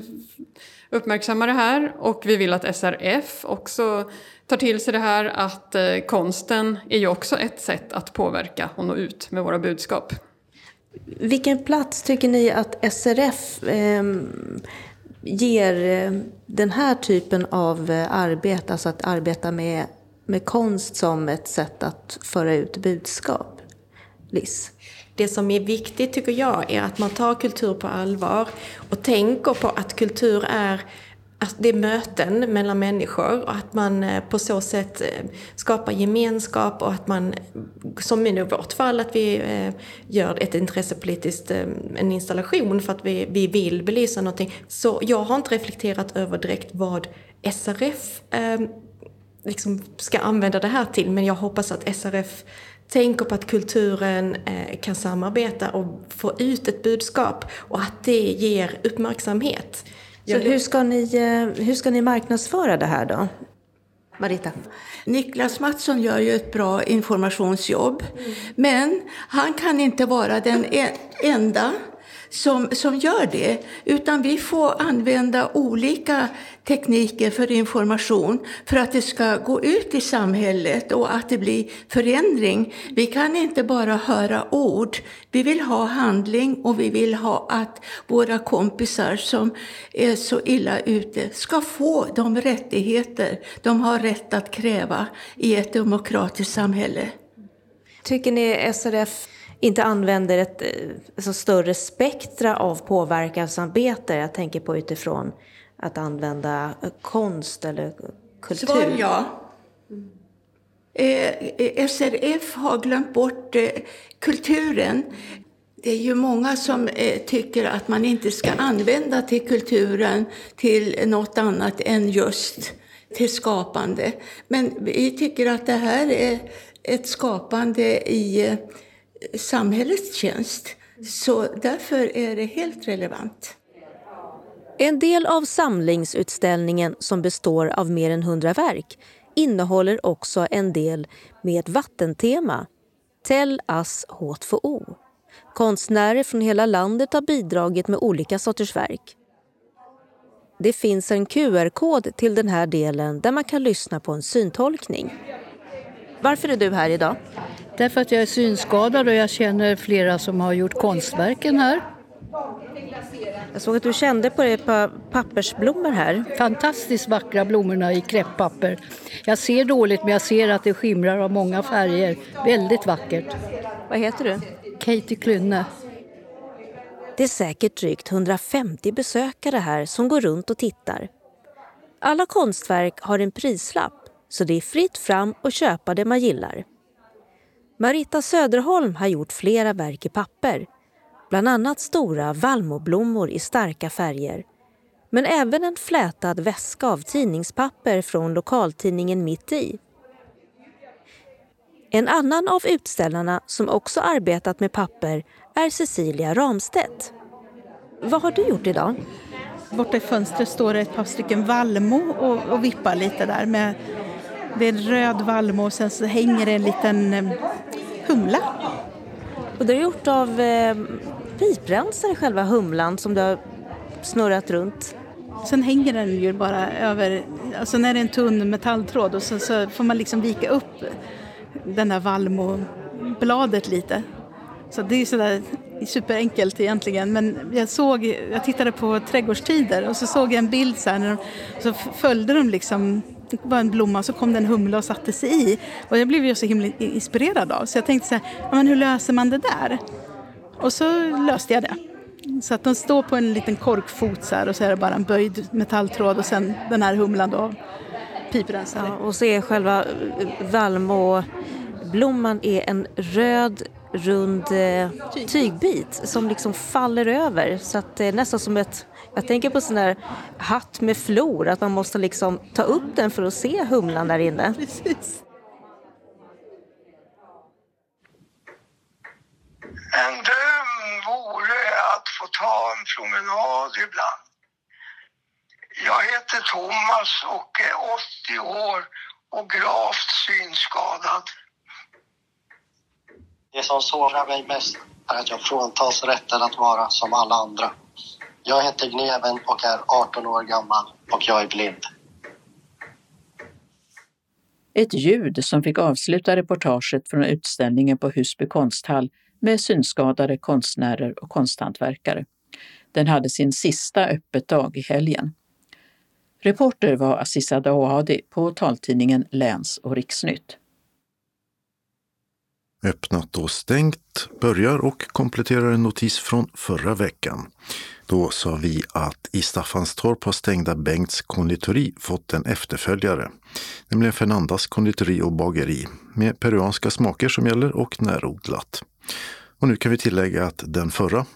uppmärksammar det här. Och vi vill att SRF också tar till sig det här att eh, konsten är ju också ett sätt att påverka och nå ut med våra budskap. Vilken plats tycker ni att SRF ehm, eh, ger den här typen av eh, arbete, alltså att arbeta med, med konst som ett sätt att föra ut budskap? Liz? Det som är viktigt tycker jag är att man tar kultur på allvar och tänker på att kultur är att det är möten mellan människor och att man eh, på så sätt eh, skapar gemenskap och att man, som i vårt fall, att vi eh, gör ett intressepolitiskt, en installation för att vi, vi vill belysa någonting. Så jag har inte reflekterat över direkt vad SRF liksom ska använda det här till, men jag hoppas att SRF tänker på att kulturen kan samarbeta och få ut ett budskap och att det ger uppmärksamhet. Så hur ska, ni, eh, hur ska ni marknadsföra det här då? Marita? Niklas Mattsson gör ju ett bra informationsjobb. Mm. Men han kan inte vara den e-, enda som, som gör det, utan vi får använda olika tekniker för information för att det ska gå ut i samhället och att det blir förändring. Vi kan inte bara höra ord. Vi vill ha handling och vi vill ha att våra kompisar som är så illa ute ska få de rättigheter de har rätt att kräva i ett demokratiskt samhälle. Tycker ni SRF inte använder ett alltså, större spektra av påverkansarbete. Jag tänker på utifrån att använda konst eller kultur. Svar ja. Eh, eh SRF har glömt bort eh, kulturen. Det är ju många som eh, tycker att man inte ska använda till kulturen till något annat än just till skapande. Men vi tycker att det här är ett skapande i eh, samhällets tjänst. Så därför är det helt relevant. En del av samlingsutställningen, som består av mer än hundra verk innehåller också en del med ett vattentema, Tell us H2O. Konstnärer från hela landet har bidragit med olika sorters verk. Det finns en QR-kod till den här delen där man kan lyssna på en syntolkning. Varför är du här idag? Därför att jag är synskadad och jag känner flera som har gjort konstverken här. Jag såg att du kände på ett par pappersblommor här. Fantastiskt vackra blommorna i kräpppapper. Jag ser dåligt men jag ser att det skimrar av många färger. Väldigt vackert. Vad heter du? Katie Klynne. Det är säkert drygt 150 besökare här som går runt och tittar. Alla konstverk har en prislapp så det är fritt fram att köpa det man gillar. Marita Söderholm har gjort flera verk i papper. Bland annat stora vallmoblommor i starka färger. Men även en flätad väska av tidningspapper från lokaltidningen Mitt i. En annan av utställarna som också arbetat med papper är Cecilia Ramstedt. Vad har du gjort idag? Borta i fönstret står det ett par stycken vallmo och, och vippar lite där. Med, det är en röd vallmo och sen så hänger det en liten eh, humla. Och det är gjort av eh, piprensare, själva humlan som du har snurrat runt. Sen hänger den ju bara över, alltså när det är en tunn metalltråd och så, så får man liksom vika upp den här vallmobladet lite. Så det är sådär superenkelt egentligen. Men jag såg, jag tittade på trädgårdstider och så såg jag en bild så här, när de, så följde de liksom det var en blomma och så kom det en humla och satte sig i. Och jag blev ju så himla inspirerad av. Så jag tänkte så här, men hur löser man det där? Och så löste jag det. Så att de står på en liten korkfot så här och så är det bara en böjd metalltråd och sen den här humlan då piprensare. Ja, och så är själva vallmoblomman är en röd rund eh, tygbit som liksom faller över så att det är nästan som ett jag tänker på sån där hatt med flor, att man måste liksom ta upp den för att se humlan där inne. Precis. En dröm vore att få ta en promenad ibland. Jag heter Thomas och är 80 år och gravt synskadad. Det som sårar mig mest är att jag fråntas rätten att vara som alla andra. Jag heter Gneven och är 18 år gammal och jag är blind. Ett ljud som fick avsluta reportaget från utställningen på Husby konsthall med synskadade konstnärer och konsthantverkare. Den hade sin sista öppet dag i helgen. Reporter var Aziza Dawadi på taltidningen Läns och Riksnytt. Öppnat och stängt börjar och kompletterar en notis från förra veckan. Då sa vi att i Staffanstorp har stängda Bengts konditori fått en efterföljare, nämligen Fernandas konditori och bageri med peruanska smaker som gäller och närodlat. Och nu kan vi tillägga att den förra,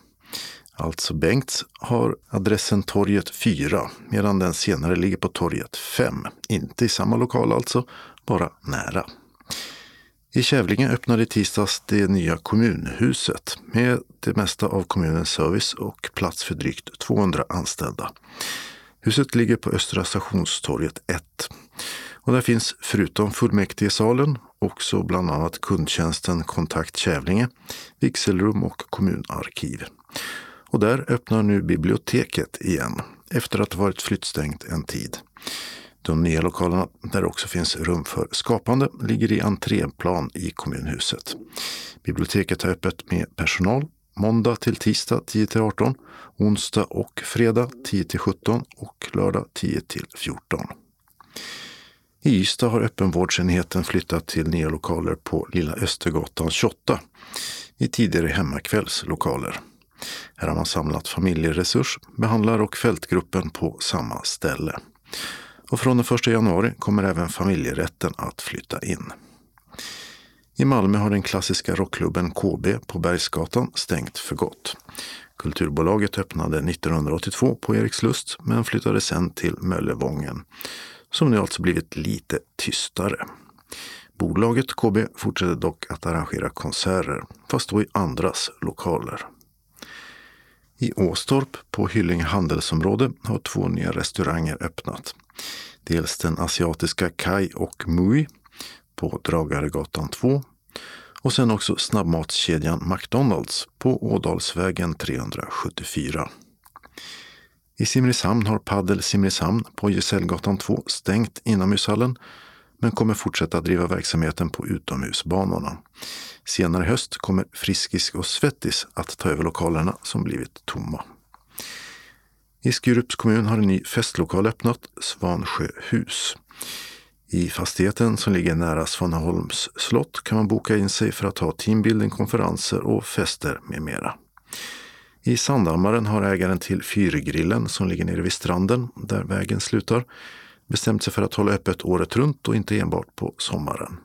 alltså Bengts, har adressen torget 4 medan den senare ligger på torget 5. Inte i samma lokal alltså, bara nära. I Kävlinge öppnade i tisdags det nya kommunhuset med det mesta av kommunens service och plats för drygt 200 anställda. Huset ligger på Östra stationstorget 1. Och där finns förutom fullmäktigesalen också bland annat kundtjänsten Kontakt Kävlinge, vigselrum och kommunarkiv. Och där öppnar nu biblioteket igen efter att ha varit flyttstängt en tid. De nya lokalerna, där det också finns rum för skapande, ligger i entréplan i kommunhuset. Biblioteket har öppet med personal måndag till tisdag 10 till 18, onsdag och fredag 10 till 17 och lördag 10 till 14. I Ystad har öppenvårdsenheten flyttat till nya lokaler på Lilla Östergatan 28 i tidigare hemmakvällslokaler. Här har man samlat familjeresurs, behandlar och fältgruppen på samma ställe. Och från den 1 januari kommer även familjerätten att flytta in. I Malmö har den klassiska rockklubben KB på Bergsgatan stängt för gott. Kulturbolaget öppnade 1982 på Erikslust men flyttade sen till Möllevången som nu alltså blivit lite tystare. Bolaget KB fortsätter dock att arrangera konserter, fast då i andras lokaler. I Åstorp på Hyllinge handelsområde har två nya restauranger öppnat. Dels den asiatiska Kai och Mui på Dragaregatan 2 och sen också snabbmatskedjan McDonalds på Ådalsvägen 374. I Simrishamn har Paddel Simrishamn på Gesällgatan 2 stängt inomhushallen men kommer fortsätta driva verksamheten på utomhusbanorna. Senare i höst kommer Friskis och Svettis att ta över lokalerna som blivit tomma. I Skurups kommun har en ny festlokal öppnat, Svansjöhus. I fastigheten som ligger nära Svaneholms slott kan man boka in sig för att ha teambuilding, konferenser och fester med mera. I Sandhammaren har ägaren till Fyrgrillen som ligger nere vid stranden där vägen slutar bestämt sig för att hålla öppet året runt och inte enbart på sommaren.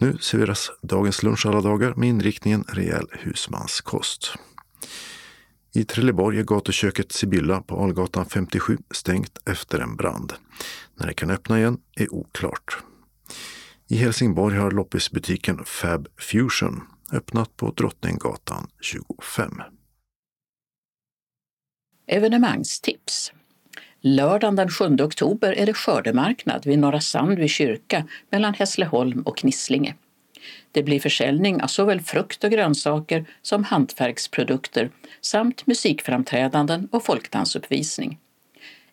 Nu serveras dagens lunch alla dagar med inriktningen rejäl husmanskost. I Trelleborg är gatuköket Sibylla på Algatan 57 stängt efter en brand. När det kan öppna igen är oklart. I Helsingborg har loppisbutiken Fab Fusion öppnat på Drottninggatan 25. Evenemangstips. Lördagen den 7 oktober är det skördemarknad vid Norra Sandby kyrka mellan Hässleholm och Knislinge. Det blir försäljning av såväl frukt och grönsaker som hantverksprodukter samt musikframträdanden och folkdansuppvisning.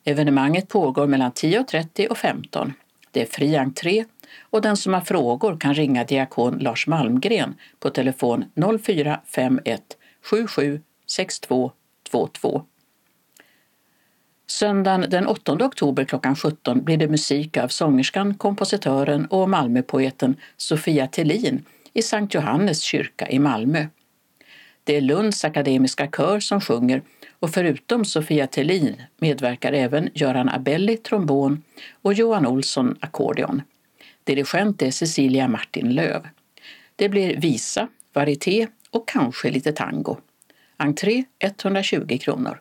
Evenemanget pågår mellan 10.30 och 15. Det är fri entré och den som har frågor kan ringa diakon Lars Malmgren på telefon 0451 77 62 22. Söndagen den 8 oktober klockan 17 blir det musik av sångerskan, kompositören och Malmöpoeten Sofia Tellin i Sankt Johannes kyrka i Malmö. Det är Lunds akademiska kör som sjunger och förutom Sofia Tellin medverkar även Göran Abelli trombon och Johan Olsson ackordion. Dirigent är Cecilia Martin Löv. Det blir visa, varieté och kanske lite tango. Entré 120 kronor.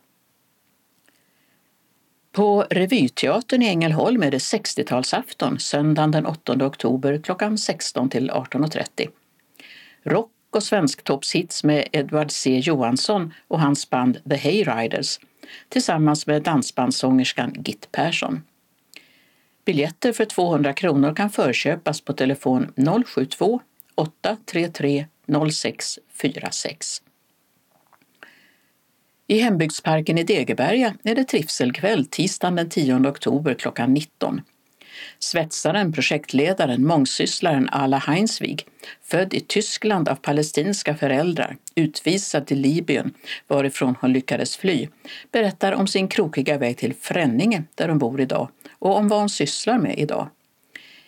På Revyteatern i Ängelholm är det 60-talsafton söndagen den 8 oktober klockan 16 till 18.30. Rock och svensktoppshits med Edward C Johansson och hans band The Hayriders tillsammans med dansbandssångerskan Git Persson. Biljetter för 200 kronor kan förköpas på telefon 072 833 0646. I hembygdsparken i Degeberga är det trivselkväll tisdagen den 10 oktober klockan 19. Svetsaren, projektledaren, mångsysslaren Ala Heinswig, född i Tyskland av palestinska föräldrar, utvisad till Libyen varifrån hon lyckades fly, berättar om sin krokiga väg till Fränninge där hon bor idag och om vad hon sysslar med idag.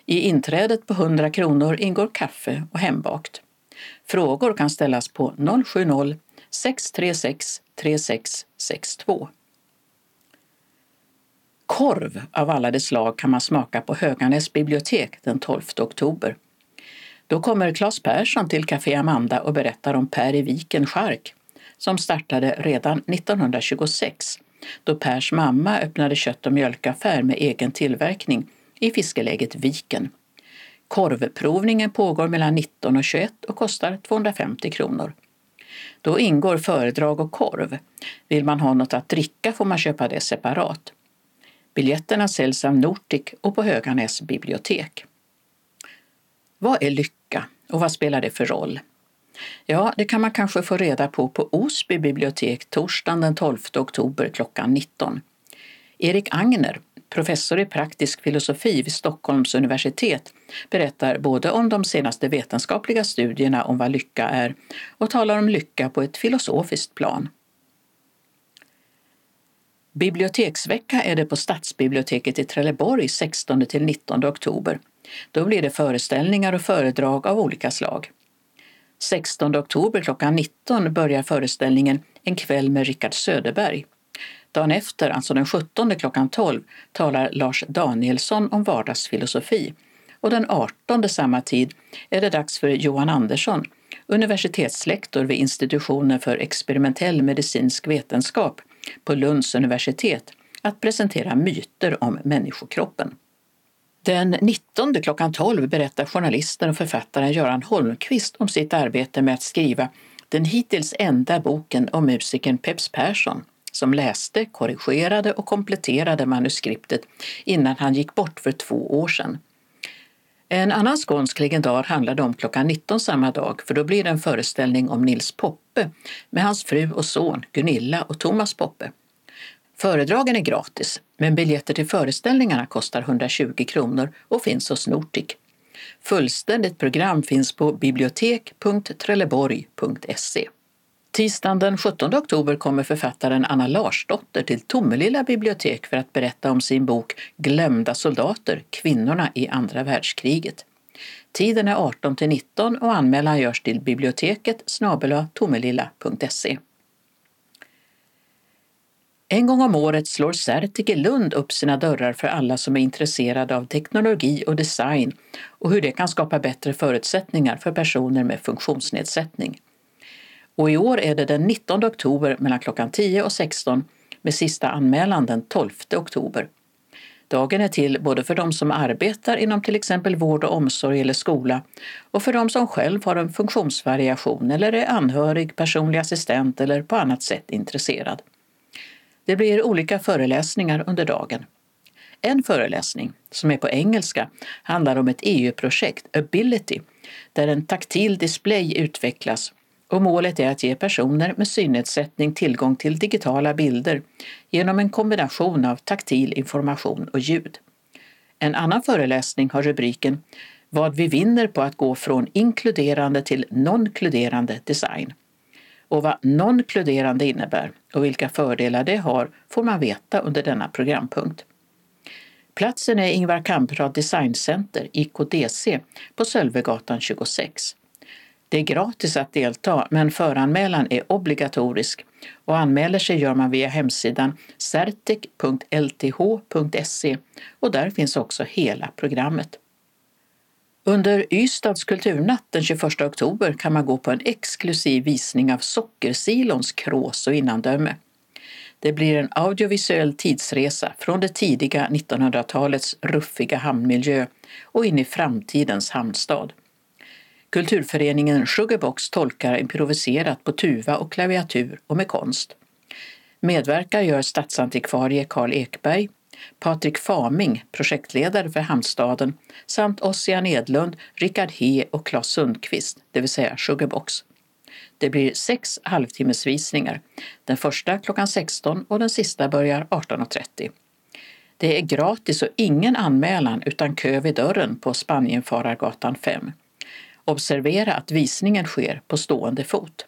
I inträdet på 100 kronor ingår kaffe och hembakt. Frågor kan ställas på 070 636 3662. Korv av alla de slag kan man smaka på Höganäs bibliotek den 12 oktober. Då kommer Claes Persson till Café Amanda och berättar om Per i Viken Chark som startade redan 1926 då Pers mamma öppnade kött och mjölkaffär med egen tillverkning i fiskeläget Viken. Korvprovningen pågår mellan 19 och 21 och kostar 250 kronor. Då ingår föredrag och korv. Vill man ha något att dricka får man köpa det separat. Biljetterna säljs av Nortic och på Höganäs bibliotek. Vad är lycka och vad spelar det för roll? Ja, det kan man kanske få reda på på Osby bibliotek torsdagen den 12 oktober klockan 19. Erik Agner, professor i praktisk filosofi vid Stockholms universitet, berättar både om de senaste vetenskapliga studierna om vad lycka är och talar om lycka på ett filosofiskt plan. Biblioteksvecka är det på Stadsbiblioteket i Trelleborg 16-19 oktober. Då blir det föreställningar och föredrag av olika slag. 16 oktober klockan 19 börjar föreställningen En kväll med Rickard Söderberg. Dagen efter, alltså den 17 klockan 12, talar Lars Danielsson om vardagsfilosofi och den 18 samma tid är det dags för Johan Andersson, universitetslektor vid institutionen för experimentell medicinsk vetenskap på Lunds universitet, att presentera myter om människokroppen. Den 19 klockan 12 berättar journalisten och författaren Göran Holmqvist om sitt arbete med att skriva den hittills enda boken om musikern Peps Persson som läste, korrigerade och kompletterade manuskriptet innan han gick bort för två år sedan. En annan skånsk legendar handlade om klockan 19 samma dag för då blir det en föreställning om Nils Poppe med hans fru och son Gunilla och Thomas Poppe. Föredragen är gratis, men biljetter till föreställningarna kostar 120 kronor och finns hos Nortic. Fullständigt program finns på bibliotek.trelleborg.se. Tisdagen den 17 oktober kommer författaren Anna Larsdotter till Tomelilla bibliotek för att berätta om sin bok Glömda soldater, kvinnorna i andra världskriget. Tiden är 18 till 19 och anmälan görs till biblioteket snabela tomelilla.se. En gång om året slår Certik i Lund upp sina dörrar för alla som är intresserade av teknologi och design och hur det kan skapa bättre förutsättningar för personer med funktionsnedsättning. Och i år är det den 19 oktober mellan klockan 10 och 16 med sista anmälan den 12 oktober. Dagen är till både för de som arbetar inom till exempel vård och omsorg eller skola och för de som själv har en funktionsvariation eller är anhörig, personlig assistent eller på annat sätt intresserad. Det blir olika föreläsningar under dagen. En föreläsning, som är på engelska, handlar om ett EU-projekt, Ability, där en taktil display utvecklas och målet är att ge personer med synnedsättning tillgång till digitala bilder genom en kombination av taktil information och ljud. En annan föreläsning har rubriken Vad vi vinner på att gå från inkluderande till non-kluderande design. Och vad non-kluderande innebär och vilka fördelar det har får man veta under denna programpunkt. Platsen är Ingvar Kamprad Designcenter, IKDC, på Sölvegatan 26. Det är gratis att delta, men föranmälan är obligatorisk och anmäler sig gör man via hemsidan certic.lth.se och där finns också hela programmet. Under Ystads kulturnatt den 21 oktober kan man gå på en exklusiv visning av Sockersilons krås och innandöme. Det blir en audiovisuell tidsresa från det tidiga 1900-talets ruffiga hamnmiljö och in i framtidens hamnstad. Kulturföreningen Sugarbox tolkar improviserat på tuva och klaviatur och med konst. Medverkar gör stadsantikvarie Karl Ekberg, Patrik Faming, projektledare för Hamnstaden, samt Ossian Edlund, Rickard He och Claes Sundqvist, det vill säga Sugarbox. Det blir sex halvtimmesvisningar. Den första klockan 16 och den sista börjar 18.30. Det är gratis och ingen anmälan utan kö vid dörren på Spanienfarargatan 5. Observera att visningen sker på stående fot.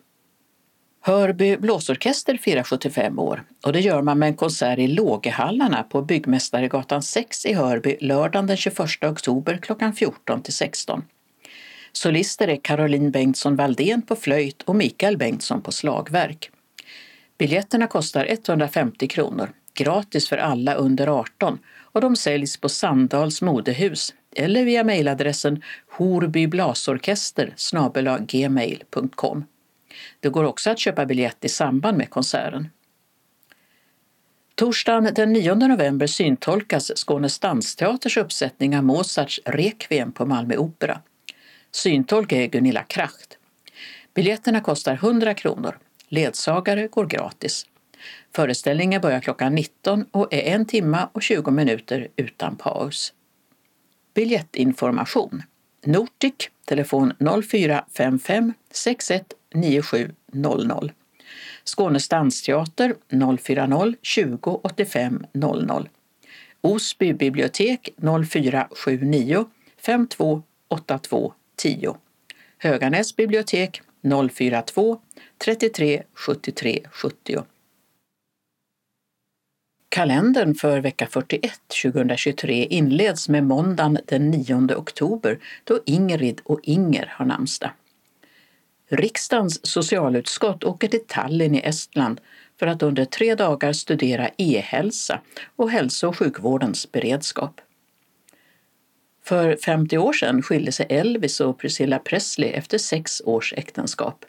Hörby blåsorkester firar 75 år och det gör man med en konsert i Lågehallarna på Byggmästaregatan 6 i Hörby lördagen den 21 oktober klockan 14 till 16. Solister är Caroline Bengtsson Valdén på flöjt och Mikael Bengtsson på slagverk. Biljetterna kostar 150 kronor, gratis för alla under 18 och de säljs på Sandals modehus eller via mejladressen horbyblasorkester gmail.com. Det går också att köpa biljett i samband med konserten. Torsdagen den 9 november syntolkas Skånes dansteaters uppsättning av Mozarts Requiem på Malmö Opera. Syntolk är Gunilla Kracht. Biljetterna kostar 100 kronor. Ledsagare går gratis. Föreställningen börjar klockan 19 och är en timme och 20 minuter utan paus. Biljettinformation Nortic, telefon 0455 61 9700. Skånes dansteater 040 20 85 00. Osby bibliotek 0479 52 82 10. Höganäs bibliotek 042 33 73 70. Kalendern för vecka 41 2023 inleds med måndagen den 9 oktober då Ingrid och Inger har namnsdag. Riksdagens socialutskott åker till Tallinn i Estland för att under tre dagar studera e-hälsa och hälso och sjukvårdens beredskap. För 50 år sedan skilde sig Elvis och Priscilla Presley efter sex års äktenskap.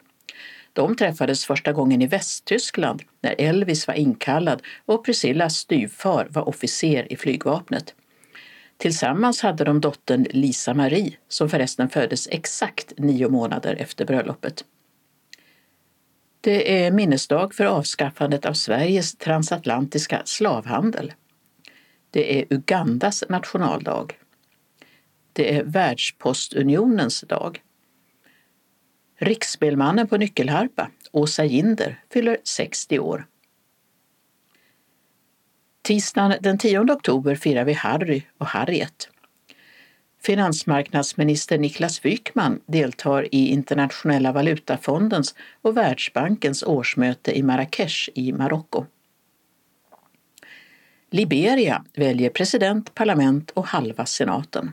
De träffades första gången i Västtyskland när Elvis var inkallad och Priscillas styvfar var officer i flygvapnet. Tillsammans hade de dottern Lisa Marie som förresten föddes exakt nio månader efter bröllopet. Det är minnesdag för avskaffandet av Sveriges transatlantiska slavhandel. Det är Ugandas nationaldag. Det är Världspostunionens dag. Riksspelmannen på nyckelharpa, Åsa Ginder, fyller 60 år. Tisdagen den 10 oktober firar vi Harry och Harriet. Finansmarknadsminister Niklas Wykman deltar i Internationella valutafondens och Världsbankens årsmöte i Marrakesh i Marocko. Liberia väljer president, parlament och halva senaten.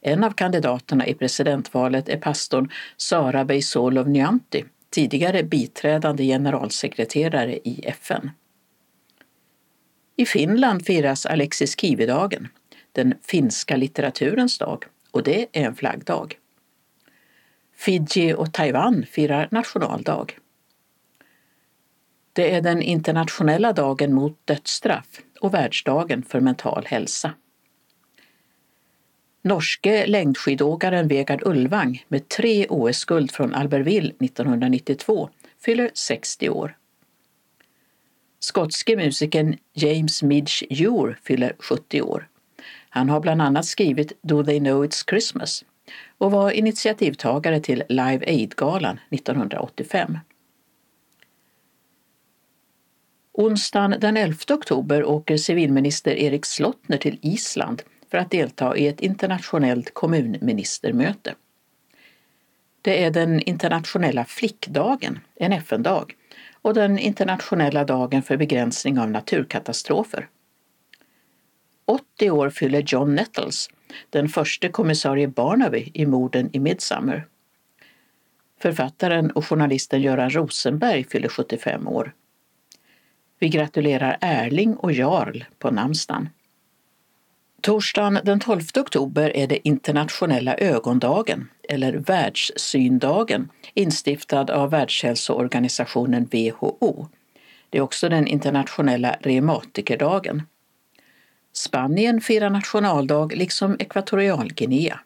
En av kandidaterna i presidentvalet är pastorn Sara Beisolov Nyanti, tidigare biträdande generalsekreterare i FN. I Finland firas Alexis Kivi-dagen, den finska litteraturens dag, och det är en flaggdag. Fiji och Taiwan firar nationaldag. Det är den internationella dagen mot dödsstraff och världsdagen för mental hälsa. Norske längdskidåkaren Vegard Ulvang med tre OS-guld från Albertville 1992 fyller 60 år. Skotske musikern James Midge Ure fyller 70 år. Han har bland annat skrivit Do They Know It's Christmas och var initiativtagare till Live Aid-galan 1985. Onsdagen den 11 oktober åker civilminister Erik Slottner till Island för att delta i ett internationellt kommunministermöte. Det är den internationella flickdagen, en FN-dag, och den internationella dagen för begränsning av naturkatastrofer. 80 år fyller John Nettles, den första kommissarie Barnaby i morden i Midsummer. Författaren och journalisten Göran Rosenberg fyller 75 år. Vi gratulerar Erling och Jarl på namnsdagen. Torsdagen den 12 oktober är det internationella ögondagen, eller världssyndagen, instiftad av Världshälsoorganisationen WHO. Det är också den internationella reumatikerdagen. Spanien firar nationaldag liksom Ekvatorialguinea.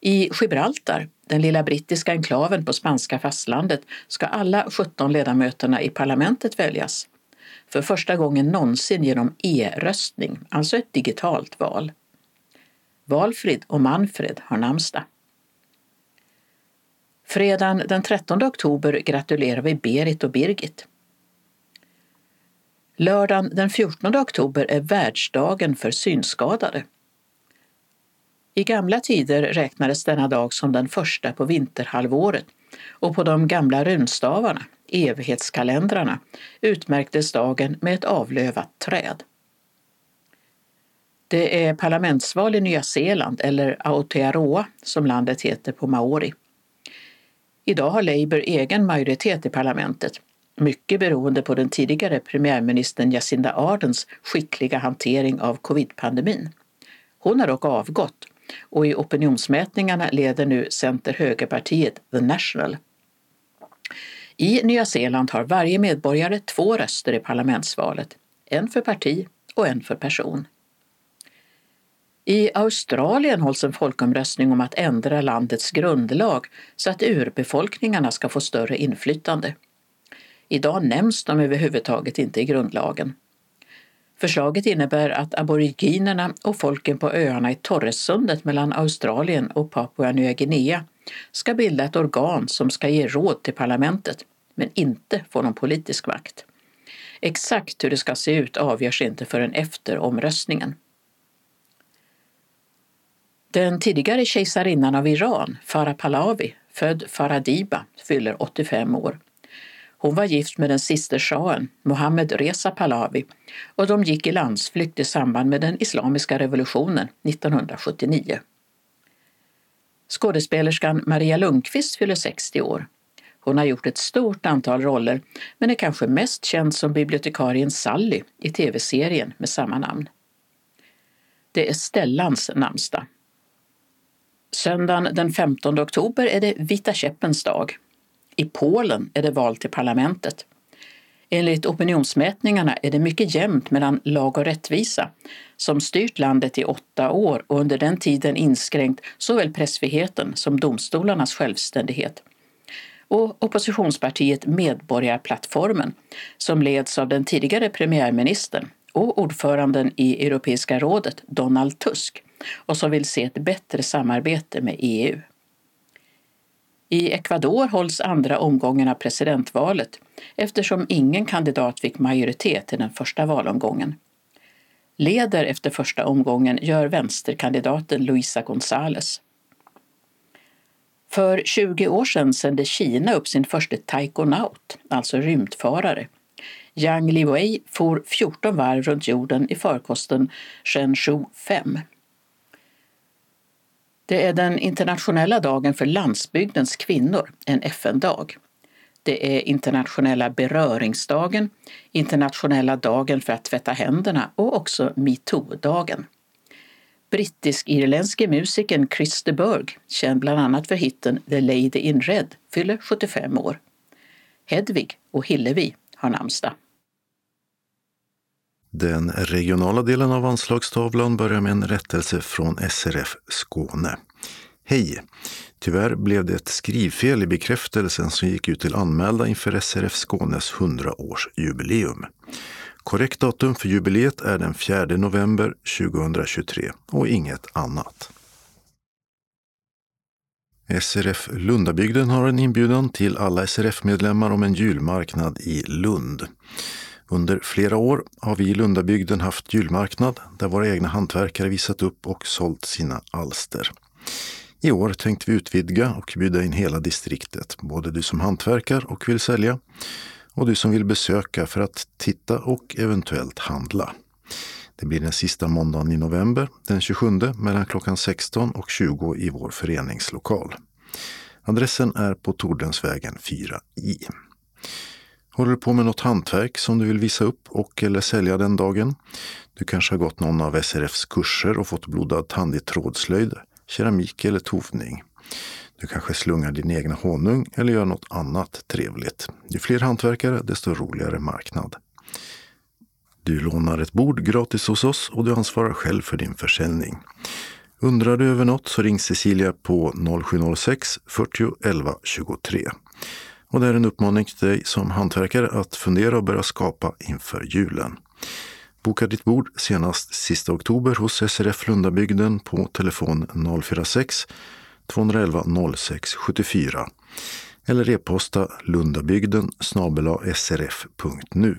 I Gibraltar, den lilla brittiska enklaven på spanska fastlandet, ska alla 17 ledamöterna i parlamentet väljas för första gången någonsin genom e-röstning, alltså ett digitalt val. Valfrid och Manfred har namnsdag. Fredagen den 13 oktober gratulerar vi Berit och Birgit. Lördagen den 14 oktober är världsdagen för synskadade. I gamla tider räknades denna dag som den första på vinterhalvåret och på de gamla runstavarna evighetskalendrarna utmärktes dagen med ett avlövat träd. Det är parlamentsval i Nya Zeeland, eller Aotearoa som landet heter på maori. Idag har Labour egen majoritet i parlamentet, mycket beroende på den tidigare premiärministern Jacinda Ardens skickliga hantering av covid-pandemin. Hon har dock avgått och i opinionsmätningarna leder nu center-högerpartiet The National i Nya Zeeland har varje medborgare två röster i parlamentsvalet, en för parti och en för person. I Australien hålls en folkomröstning om att ändra landets grundlag så att urbefolkningarna ska få större inflytande. Idag nämns de överhuvudtaget inte i grundlagen. Förslaget innebär att aboriginerna och folken på öarna i Torressundet mellan Australien och Papua Nya Guinea ska bilda ett organ som ska ge råd till parlamentet, men inte få någon politisk makt. Exakt hur det ska se ut avgörs inte förrän efter omröstningen. Den tidigare kejsarinnan av Iran, Farah Pahlavi, född Faradiba, fyller 85 år. Hon var gift med den siste shahen, Mohammed Reza Pahlavi, och de gick i landsflykt i samband med den islamiska revolutionen 1979. Skådespelerskan Maria Lundqvist fyller 60 år. Hon har gjort ett stort antal roller men är kanske mest känd som bibliotekarien Sally i tv-serien med samma namn. Det är Stellans namnsdag. Söndagen den 15 oktober är det Vita käppens dag. I Polen är det val till parlamentet. Enligt opinionsmätningarna är det mycket jämnt mellan lag och rättvisa som styrt landet i åtta år och under den tiden inskränkt såväl pressfriheten som domstolarnas självständighet. Och oppositionspartiet Medborgarplattformen som leds av den tidigare premiärministern och ordföranden i Europeiska rådet Donald Tusk och som vill se ett bättre samarbete med EU. I Ecuador hålls andra omgången av presidentvalet eftersom ingen kandidat fick majoritet i den första valomgången. Leder efter första omgången gör vänsterkandidaten Luisa González. För 20 år sedan sände Kina upp sin första taikonaut, alltså rymdfarare. Yang Liwei for 14 varv runt jorden i farkosten Shenzhou 5. Det är den internationella dagen för landsbygdens kvinnor, en FN-dag. Det är internationella beröringsdagen, internationella dagen för att tvätta händerna och också metoo-dagen. Brittisk-irländske musikern Chris de Burgh, känd bland annat för hitten The Lady in Red, fyller 75 år. Hedvig och Hillevi har namnsdag. Den regionala delen av anslagstavlan börjar med en rättelse från SRF Skåne. Hej! Tyvärr blev det ett skrivfel i bekräftelsen som gick ut till anmälda inför SRF Skånes 100-årsjubileum. Korrekt datum för jubileet är den 4 november 2023 och inget annat. SRF Lundabygden har en inbjudan till alla SRF-medlemmar om en julmarknad i Lund. Under flera år har vi i Lundabygden haft julmarknad där våra egna hantverkare visat upp och sålt sina alster. I år tänkte vi utvidga och bjuda in hela distriktet, både du som hantverkar och vill sälja och du som vill besöka för att titta och eventuellt handla. Det blir den sista måndagen i november, den 27, mellan klockan 16 och 20 i vår föreningslokal. Adressen är på Tordensvägen 4i. Håller du på med något hantverk som du vill visa upp och eller sälja den dagen? Du kanske har gått någon av SRFs kurser och fått blodad tand i trådslöjd, keramik eller tovning. Du kanske slungar din egna honung eller gör något annat trevligt. Ju fler hantverkare, desto roligare marknad. Du lånar ett bord gratis hos oss och du ansvarar själv för din försäljning. Undrar du över något så ring Cecilia på 0706 40 11 23. Och det är en uppmaning till dig som hantverkare att fundera och börja skapa inför julen. Boka ditt bord senast sista oktober hos SRF Lundabygden på telefon 046 211 06 74 eller e-posta lundabygden srf.nu.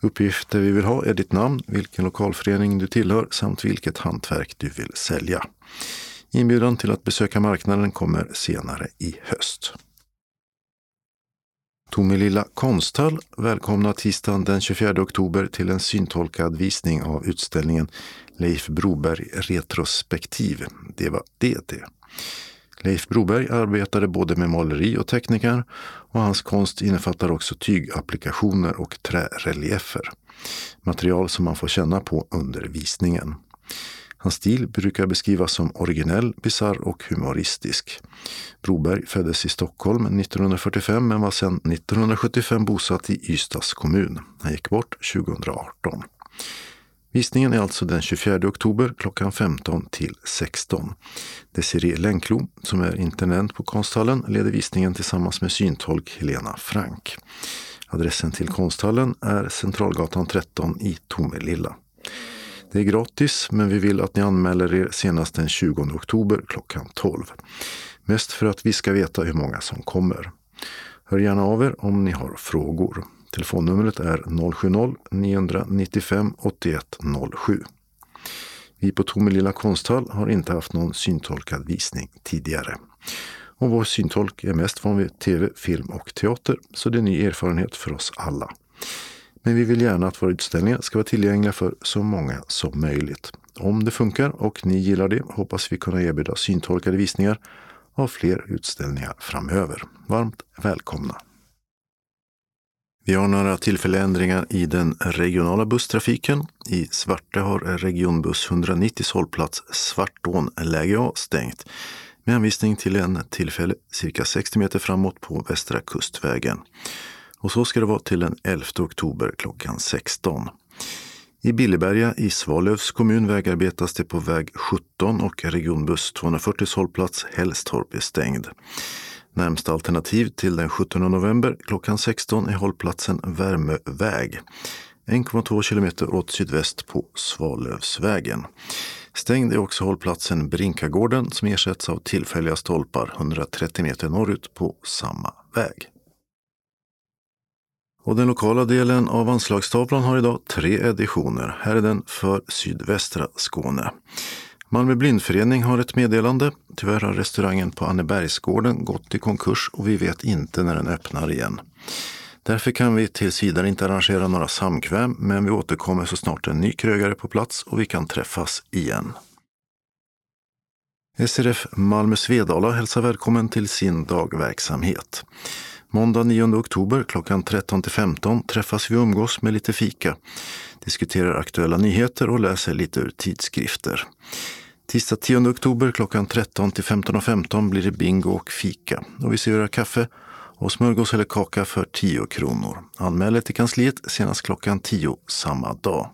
Uppgifter vi vill ha är ditt namn, vilken lokalförening du tillhör samt vilket hantverk du vill sälja. Inbjudan till att besöka marknaden kommer senare i höst. Tomelilla konsthall välkomnar tisdagen den 24 oktober till en syntolkad visning av utställningen Leif Broberg retrospektiv. Det var det det. Leif Broberg arbetade både med måleri och teckningar och hans konst innefattar också tygapplikationer och träreliefer. Material som man får känna på under visningen. Hans stil brukar beskrivas som originell, bizarr och humoristisk. Broberg föddes i Stockholm 1945 men var sedan 1975 bosatt i Ystads kommun. Han gick bort 2018. Visningen är alltså den 24 oktober klockan 15 till 16. Desiree Lenklo som är intendent på konsthallen, leder visningen tillsammans med syntolk Helena Frank. Adressen till konsthallen är Centralgatan 13 i Tomelilla. Det är gratis, men vi vill att ni anmäler er senast den 20 oktober klockan 12. Mest för att vi ska veta hur många som kommer. Hör gärna av er om ni har frågor. Telefonnumret är 070-995 8107. Vi på Tomelilla konsthall har inte haft någon syntolkad visning tidigare. Och vår syntolk är mest van vid tv, film och teater, så det är ny erfarenhet för oss alla. Men vi vill gärna att våra utställningar ska vara tillgängliga för så många som möjligt. Om det funkar och ni gillar det hoppas vi kunna erbjuda syntolkade visningar av fler utställningar framöver. Varmt välkomna! Vi har några tillfälliga ändringar i den regionala busstrafiken. I Svarte har regionbuss 190 hållplats Svartån läge A stängt med anvisning till en tillfälle cirka 60 meter framåt på Västra kustvägen. Och så ska det vara till den 11 oktober klockan 16. I Billeberga i Svalövs kommun vägarbetas det på väg 17 och regionbuss 240 hållplats Hällstorp är stängd. Närmsta alternativ till den 17 november klockan 16 är hållplatsen Värmöväg. 1,2 kilometer åt sydväst på Svalövsvägen. Stängd är också hållplatsen Brinkagården som ersätts av tillfälliga stolpar 130 meter norrut på samma väg. Och den lokala delen av anslagstavlan har idag tre editioner. Här är den för sydvästra Skåne. Malmö blindförening har ett meddelande. Tyvärr har restaurangen på Annebergsgården gått i konkurs och vi vet inte när den öppnar igen. Därför kan vi tills vidare inte arrangera några samkväm, men vi återkommer så snart en ny krögare på plats och vi kan träffas igen. SRF Malmö Svedala hälsar välkommen till sin dagverksamhet. Måndag 9 oktober klockan 13 15 träffas vi och umgås med lite fika, diskuterar aktuella nyheter och läser lite ur tidskrifter. Tisdag 10 oktober klockan 13 till 15.15 .15 blir det bingo och fika och vi serverar kaffe och smörgås eller kaka för 10 kronor. Anmäl till kansliet senast klockan 10 samma dag.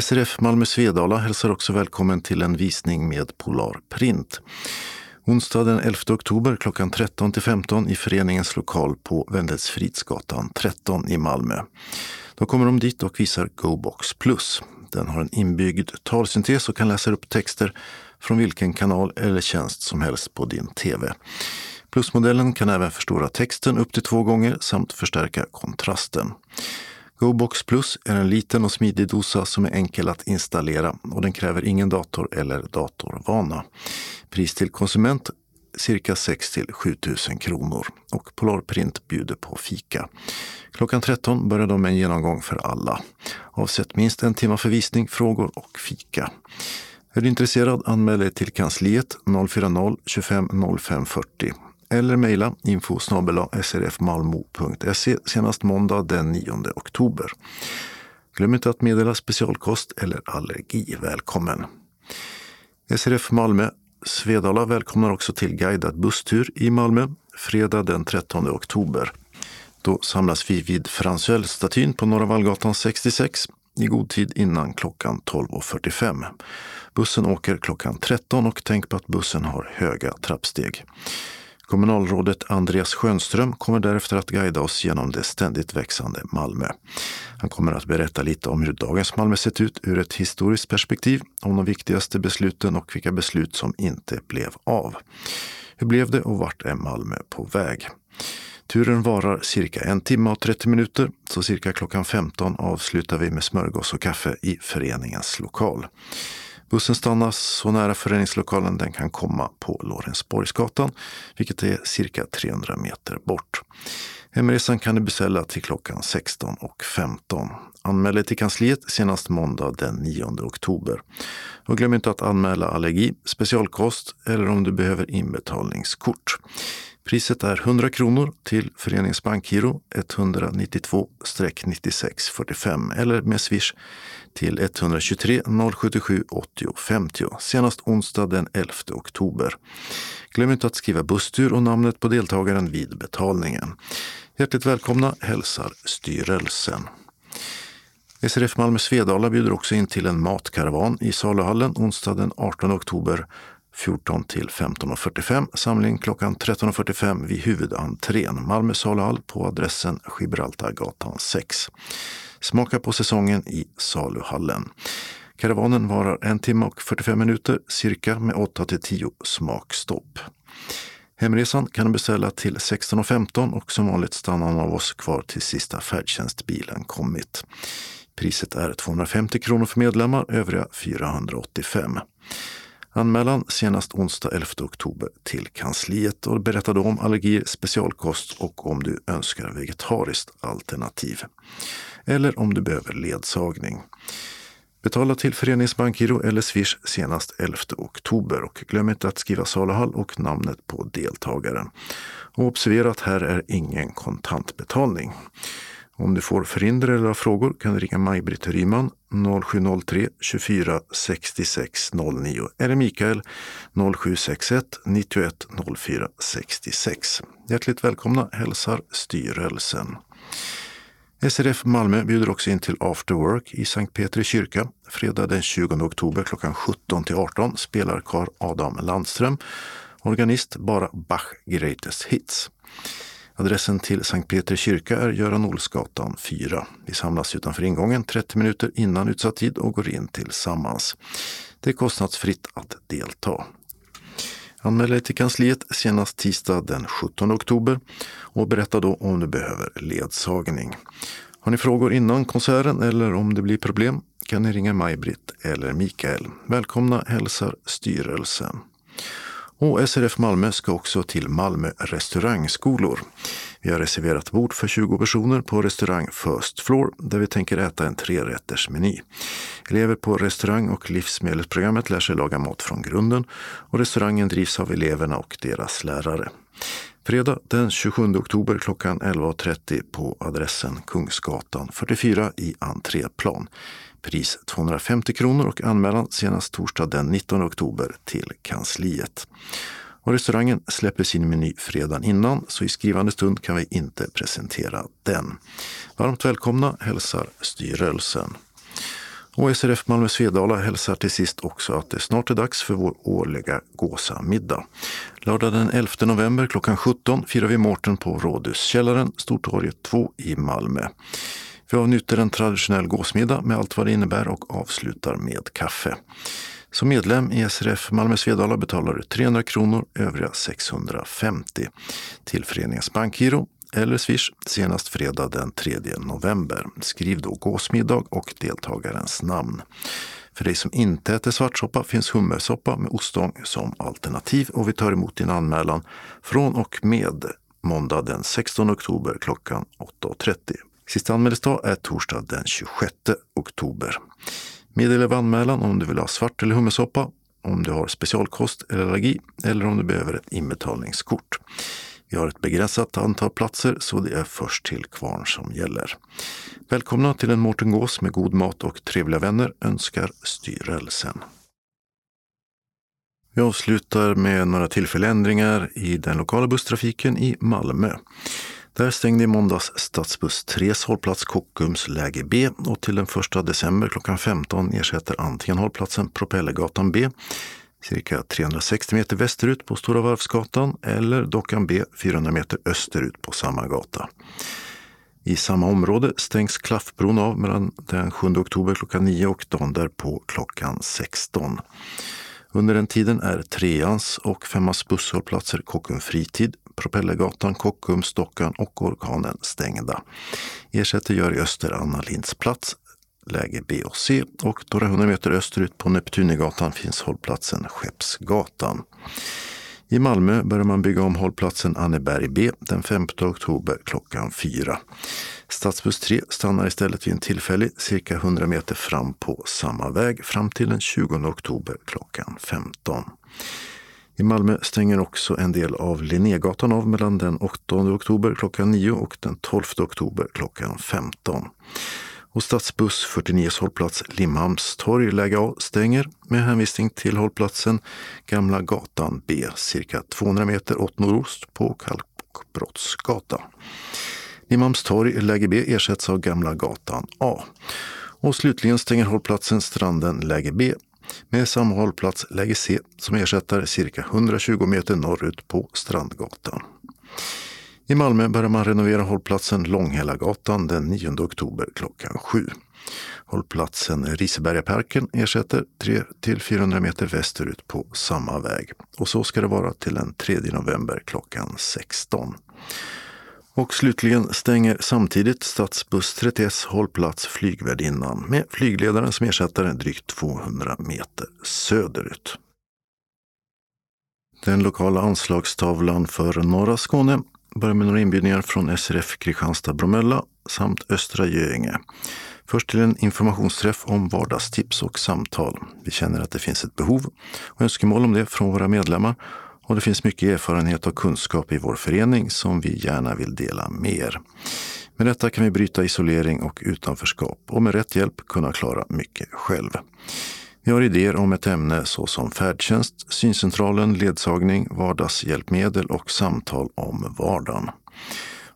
SRF Malmö Svedala hälsar också välkommen till en visning med Polar Print. Onsdag den 11 oktober klockan 13 till 15 i föreningens lokal på Wendelsfridsgatan 13 i Malmö. Då kommer de dit och visar GoBox Plus. Den har en inbyggd talsyntes och kan läsa upp texter från vilken kanal eller tjänst som helst på din TV. Plusmodellen kan även förstora texten upp till två gånger samt förstärka kontrasten. GoBox Plus är en liten och smidig dosa som är enkel att installera och den kräver ingen dator eller datorvana. Pris till konsument cirka 6 till 7 000 kronor och Polarprint bjuder på fika. Klockan 13 börjar de med en genomgång för alla. Avsätt minst en timme för visning, frågor och fika. Är du intresserad anmäl dig till kansliet 040-25 05 40 eller mejla info srfmalmo.se senast måndag den 9 oktober. Glöm inte att meddela specialkost eller allergi välkommen. SRF Malmö Svedala välkomnar också till guidad busstur i Malmö fredag den 13 oktober. Då samlas vi vid Fransuell-statyn på Norra Vallgatan 66 i god tid innan klockan 12.45. Bussen åker klockan 13 och tänk på att bussen har höga trappsteg. Kommunalrådet Andreas Schönström kommer därefter att guida oss genom det ständigt växande Malmö. Han kommer att berätta lite om hur dagens Malmö sett ut ur ett historiskt perspektiv, om de viktigaste besluten och vilka beslut som inte blev av. Hur blev det och vart är Malmö på väg? Turen varar cirka en timme och 30 minuter, så cirka klockan 15 avslutar vi med smörgås och kaffe i föreningens lokal. Bussen stannar så nära föreningslokalen den kan komma på Lorensborgsgatan, vilket är cirka 300 meter bort. Hemresan kan du beställa till klockan 16.15. Anmäl dig till kansliet senast måndag den 9 oktober. Och glöm inte att anmäla allergi, specialkost eller om du behöver inbetalningskort. Priset är 100 kronor till föreningens bankgiro 192-9645 eller med swish till 123 077 80 50 senast onsdag den 11 oktober. Glöm inte att skriva busstur och namnet på deltagaren vid betalningen. Hjärtligt välkomna hälsar styrelsen. SRF Malmö Svedala bjuder också in till en matkaravan i saluhallen onsdag den 18 oktober 14 till 15.45. Samling klockan 13.45 vid huvudentrén Malmö saluhall på adressen Gibraltargatan 6. Smaka på säsongen i saluhallen. Karavanen varar en timme och 45 minuter cirka med 8 till 10 smakstopp. Hemresan kan du beställa till 16.15 och som vanligt stannar någon av oss kvar till sista färdtjänstbilen kommit. Priset är 250 kronor för medlemmar, övriga 485. Anmälan senast onsdag 11 oktober till kansliet och berätta då om allergier, specialkost och om du önskar vegetariskt alternativ. Eller om du behöver ledsagning. Betala till föreningsbankgiro eller Swish senast 11 oktober och glöm inte att skriva saluhall och namnet på deltagaren. Och observera att här är ingen kontantbetalning. Om du får förhinder eller har frågor kan du ringa Maj-Britt Ryman 0703 24 66 09 eller Mikael 0761 91 04 66. Hjärtligt välkomna hälsar styrelsen. SRF Malmö bjuder också in till After Work i Sankt Petri kyrka. Fredag den 20 oktober klockan 17 till 18 spelar Karl Adam Landström, organist, bara Bach Greatest Hits. Adressen till Sankt Petri kyrka är Göran Olsgatan 4. Vi samlas utanför ingången 30 minuter innan utsatt tid och går in tillsammans. Det är kostnadsfritt att delta. Anmäl dig till kansliet senast tisdag den 17 oktober och berätta då om du behöver ledsagning. Har ni frågor innan konserten eller om det blir problem kan ni ringa Maj-Britt eller Mikael. Välkomna hälsar styrelsen. Och SRF Malmö ska också till Malmö restaurangskolor. Vi har reserverat bord för 20 personer på restaurang First Floor där vi tänker äta en trerättersmeny. Elever på restaurang och livsmedelsprogrammet lär sig laga mat från grunden och restaurangen drivs av eleverna och deras lärare. Fredag den 27 oktober klockan 11.30 på adressen Kungsgatan 44 i entréplan. Pris 250 kronor och anmälan senast torsdag den 19 oktober till kansliet. Och restaurangen släpper sin meny fredagen innan, så i skrivande stund kan vi inte presentera den. Varmt välkomna hälsar styrelsen. Och SRF Malmö Svedala hälsar till sist också att det snart är dags för vår årliga gåsamiddag. Lördag den 11 november klockan 17 firar vi Mårten på Rådhuskällaren, Stortorget 2 i Malmö. Vi avnjuter en traditionell gåsmiddag med allt vad det innebär och avslutar med kaffe. Som medlem i SRF Malmö Svedala betalar du 300 kronor, övriga 650 till föreningens bankgiro eller Swish senast fredag den 3 november. Skriv då gåsmiddag och deltagarens namn. För dig som inte äter svartsoppa finns hummersoppa med ostång som alternativ och vi tar emot din anmälan från och med måndag den 16 oktober klockan 8.30. Sista anmälningsdag är torsdag den 26 oktober. Meddela anmälan om du vill ha svart eller hummersoppa, om du har specialkost eller allergi eller om du behöver ett inbetalningskort. Vi har ett begränsat antal platser så det är först till kvarn som gäller. Välkomna till en Mårten Gås med god mat och trevliga vänner önskar styrelsen. Vi avslutar med några tillfälliga ändringar i den lokala busstrafiken i Malmö. Där stängde i måndags stadsbuss 3 hållplats Kockums läge B och till den 1 december klockan 15 ersätter antingen hållplatsen Propellergatan B cirka 360 meter västerut på Stora Varvsgatan eller Dockan B 400 meter österut på samma gata. I samma område stängs Klaffbron av mellan den 7 oktober klockan 9 och dagen därpå klockan 16. Under den tiden är treans och femmans busshållplatser Kockum Fritid, Propellergatan, Kockums, Stockan och Orkanen stängda. Ersätter gör i öster Anna Linds plats, läge B och C och några hundra meter österut på Neptunegatan finns hållplatsen Skeppsgatan. I Malmö börjar man bygga om hållplatsen Anneberg B den 5 oktober klockan 4. Stadsbuss 3 stannar istället vid en tillfällig cirka 100 meter fram på samma väg fram till den 20 oktober klockan 15. I Malmö stänger också en del av Linnégatan av mellan den 8 oktober klockan 9 och den 12 oktober klockan 15. Och stadsbuss 49 hållplats Limhamnstorg läge A stänger med hänvisning till hållplatsen Gamla gatan B cirka 200 meter åt nordost på Kalkbrottsgatan. Limhamnstorg läge B ersätts av Gamla gatan A. Och slutligen stänger hållplatsen Stranden läge B med samma hållplats läge C som ersätter cirka 120 meter norrut på Strandgatan. I Malmö börjar man renovera hållplatsen Långhällagatan den 9 oktober klockan 7. Hållplatsen Risebergaparken ersätter 300-400 meter västerut på samma väg. Och så ska det vara till den 3 november klockan 16. Och slutligen stänger samtidigt stadsbuss 31 hållplats Flygvärdinnan med flygledaren som ersättare drygt 200 meter söderut. Den lokala anslagstavlan för norra Skåne börjar med några inbjudningar från SRF Kristianstad-Bromölla samt Östra Göinge. Först till en informationsträff om vardagstips och samtal. Vi känner att det finns ett behov och önskemål om det från våra medlemmar och det finns mycket erfarenhet och kunskap i vår förening som vi gärna vill dela med er. Med detta kan vi bryta isolering och utanförskap och med rätt hjälp kunna klara mycket själv. Vi har idéer om ett ämne såsom färdtjänst, syncentralen, ledsagning, vardagshjälpmedel och samtal om vardagen.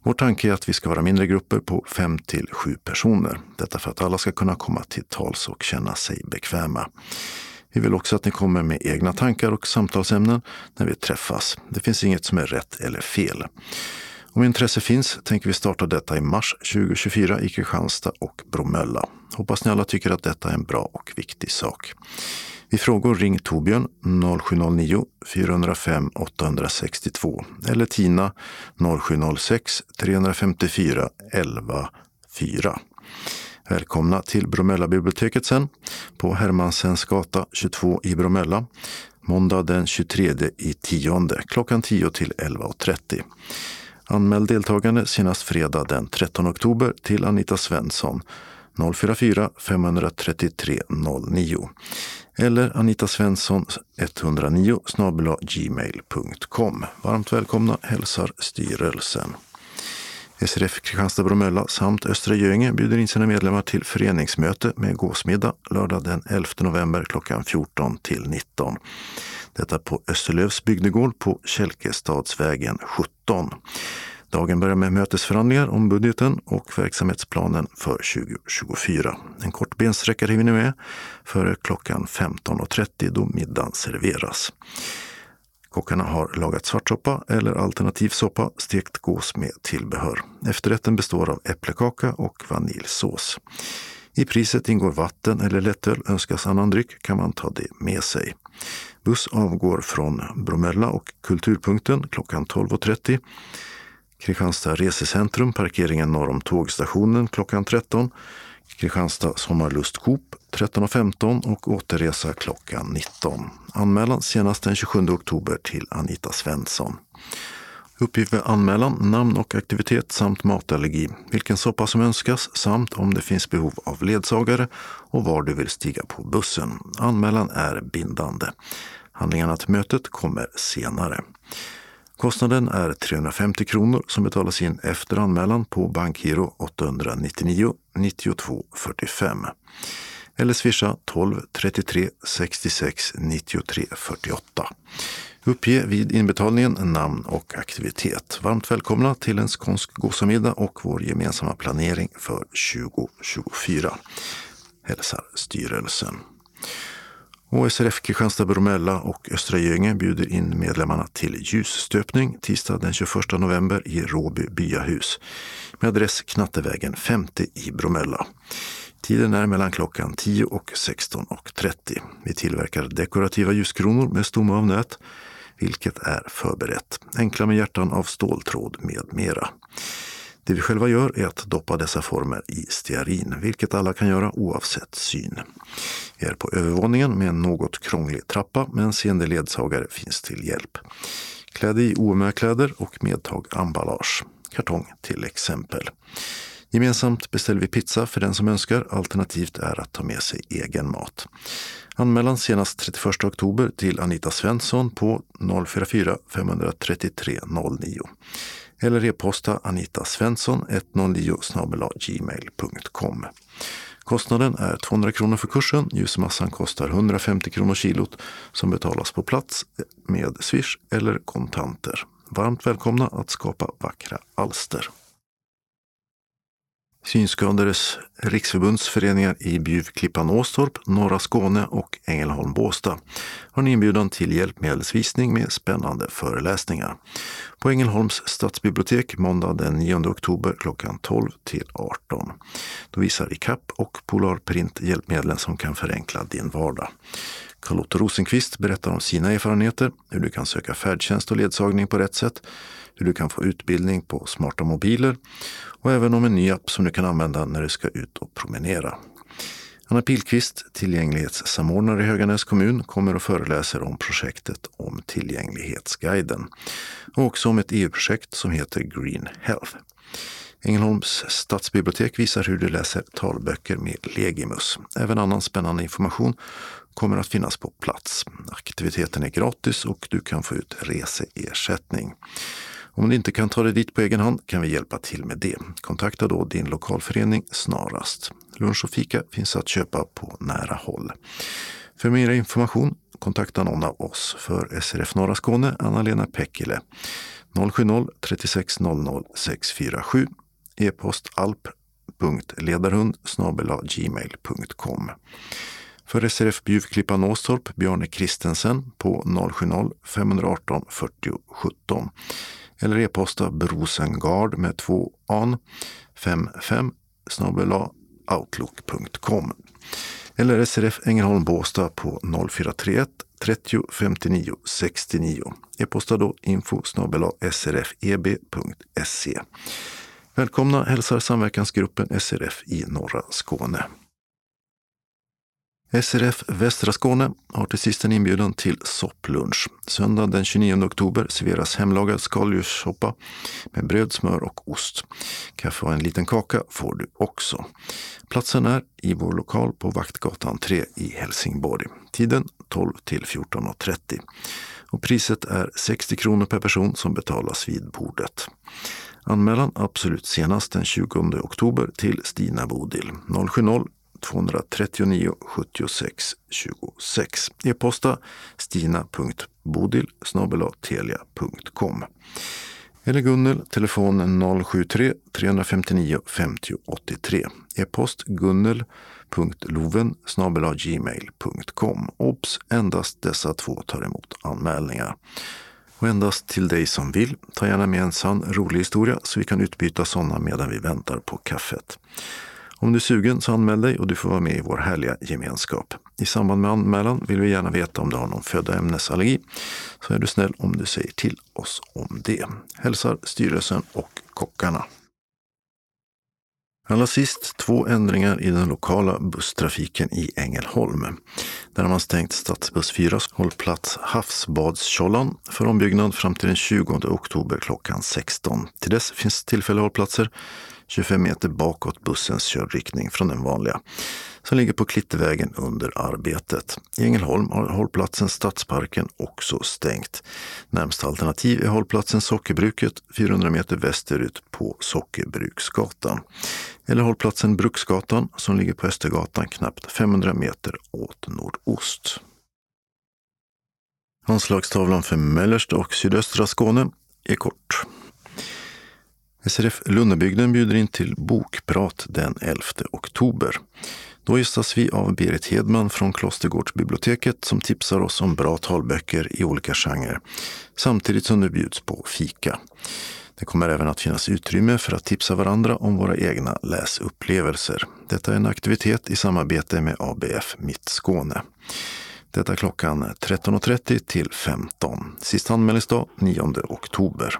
Vår tanke är att vi ska vara mindre grupper på 5 till 7 personer. Detta för att alla ska kunna komma till tals och känna sig bekväma. Vi vill också att ni kommer med egna tankar och samtalsämnen när vi träffas. Det finns inget som är rätt eller fel. Om intresse finns tänker vi starta detta i mars 2024 i Kristianstad och Bromölla. Hoppas ni alla tycker att detta är en bra och viktig sak. Vid frågor ring Torbjörn 0709 405 862 eller Tina 0706 354 11 4. Välkomna till Bromölla-biblioteket sen på Hermansens gata 22 i Bromölla. Måndag den 23 i tionde klockan 10 till 11.30. Anmäl deltagande senast fredag den 13 oktober till Anita Svensson 044 533 09 eller anitasvensson109 gmail.com. Varmt välkomna hälsar styrelsen. SRF Kristianstad-Bromölla samt Östra Göinge bjuder in sina medlemmar till föreningsmöte med gåsmiddag lördag den 11 november klockan 14 till 19. Detta på Österlövs bygdegård på Kälkestadsvägen 17. Dagen börjar med mötesförhandlingar om budgeten och verksamhetsplanen för 2024. En kort bensträckare hinner med före klockan 15.30 då middagen serveras. Kockarna har lagat svartsoppa eller alternativ soppa, stekt gås med tillbehör. Efterrätten består av äpplekaka och vaniljsås. I priset ingår vatten eller lättöl. Önskas annan dryck kan man ta det med sig. Buss avgår från Bromölla och Kulturpunkten klockan 12.30. Kristianstad resecentrum, parkeringen norr om tågstationen klockan 13. Kristianstad Sommarlust Coop 13.15 och återresa klockan 19. Anmälan senast den 27 oktober till Anita Svensson. Uppgift med anmälan, namn och aktivitet samt matallergi, vilken soppa som önskas samt om det finns behov av ledsagare och var du vill stiga på bussen. Anmälan är bindande. Handlingarna till mötet kommer senare. Kostnaden är 350 kronor som betalas in efter anmälan på bankgiro 899 92 45 eller swisha 12 33 66 93 48. Uppge vid inbetalningen namn och aktivitet. Varmt välkomna till en skånsk gåsamiddag och vår gemensamma planering för 2024. Hälsar styrelsen. HSRF Kristianstad Bromölla och Östra Göinge bjuder in medlemmarna till ljusstöpning tisdag den 21 november i Råby byahus med adress Knattevägen 50 i Bromölla. Tiden är mellan klockan 10 och 16.30. Vi tillverkar dekorativa ljuskronor med stomme av nöt, vilket är förberett. Enkla med hjärtan av ståltråd med mera. Det vi själva gör är att doppa dessa former i stearin, vilket alla kan göra oavsett syn. Vi är på övervåningen med en något krånglig trappa, men seende ledsagare finns till hjälp. Klädd i OMÖ-kläder och medtag emballage. Kartong till exempel. Gemensamt beställer vi pizza för den som önskar, alternativt är att ta med sig egen mat. Anmälan senast 31 oktober till Anita Svensson på 044 533 09 eller e-posta Anita Svensson 109 gmail.com. Kostnaden är 200 kronor för kursen. Ljusmassan kostar 150 kronor kilot som betalas på plats med Swish eller kontanter. Varmt välkomna att skapa vackra alster. Synskadades riksförbundsföreningar i Bjuv, Klippan, Åstorp, norra Skåne och Ängelholm, Båstad har en inbjudan till hjälpmedelsvisning med spännande föreläsningar. På Ängelholms stadsbibliotek måndag den 9 oktober klockan 12 till 18. Då visar ICAP och Polar Print hjälpmedlen som kan förenkla din vardag. Carl-Otto Rosenqvist berättar om sina erfarenheter, hur du kan söka färdtjänst och ledsagning på rätt sätt, hur du kan få utbildning på smarta mobiler och även om en ny app som du kan använda när du ska ut och promenera. Anna Pilqvist, tillgänglighetssamordnare i Höganäs kommun, kommer och föreläser om projektet om Tillgänglighetsguiden och också om ett EU-projekt som heter Green Health. Ängelholms stadsbibliotek visar hur du läser talböcker med Legimus. Även annan spännande information kommer att finnas på plats. Aktiviteten är gratis och du kan få ut reseersättning. Om du inte kan ta dig dit på egen hand kan vi hjälpa till med det. Kontakta då din lokalförening snarast. Lunch och fika finns att köpa på nära håll. För mer information kontakta någon av oss. För SRF Norra Skåne, Anna-Lena Pekkile 070-36 00 647 e-post alp.ledarhund gmail.com för SRF Bjuvklippan Åstorp Bjarne Kristensen på 070-518 40 17 eller e-posta brosengard med två an 55 snabela outlook.com eller SRF Ängelholm Båstad på 0431 30 59 69. E-posta då info srfeb.se. Välkomna hälsar samverkansgruppen SRF i norra Skåne. SRF Västra Skåne har till sist en inbjudan till sopplunch. Söndag den 29 oktober serveras hemlagad skaldjurssoppa med bröd, smör och ost. Kaffe och en liten kaka får du också. Platsen är i vår lokal på Vaktgatan 3 i Helsingborg. Tiden 12 till 14.30. Och priset är 60 kronor per person som betalas vid bordet. Anmälan absolut senast den 20 oktober till Stina Bodil 070 239 76 26. E-posta stina.bodil telia.com. Eller Gunnel, telefon 073 359 50 83. E-post gunnel.loven gmail.com. Obs! Endast dessa två tar emot anmälningar. Och endast till dig som vill, ta gärna med en sann rolig historia så vi kan utbyta sådana medan vi väntar på kaffet. Om du är sugen så anmäl dig och du får vara med i vår härliga gemenskap. I samband med anmälan vill vi gärna veta om du har någon födoämnesallergi. Så är du snäll om du säger till oss om det. Hälsar styrelsen och kockarna. Allra sist två ändringar i den lokala busstrafiken i Ängelholm. Där har man stängt stadsbuss 4 hållplats Havsbadskjollan för ombyggnad fram till den 20 oktober klockan 16. Till dess finns tillfälliga hållplatser 25 meter bakåt bussens körriktning från den vanliga, som ligger på Klittevägen under arbetet. I Ängelholm har hållplatsen Stadsparken också stängt. Närmsta alternativ är hållplatsen Sockerbruket 400 meter västerut på Sockerbruksgatan. Eller hållplatsen Bruksgatan som ligger på Östergatan knappt 500 meter åt nordost. Anslagstavlan för mellersta och sydöstra Skåne är kort. SRF Lundebygden bjuder in till bokprat den 11 oktober. Då gästas vi av Berit Hedman från Klostergårdsbiblioteket som tipsar oss om bra talböcker i olika genrer, samtidigt som det bjuds på fika. Det kommer även att finnas utrymme för att tipsa varandra om våra egna läsupplevelser. Detta är en aktivitet i samarbete med ABF Mitt Skåne. Detta klockan 13.30 till 15. Sista anmälningsdag 9 oktober.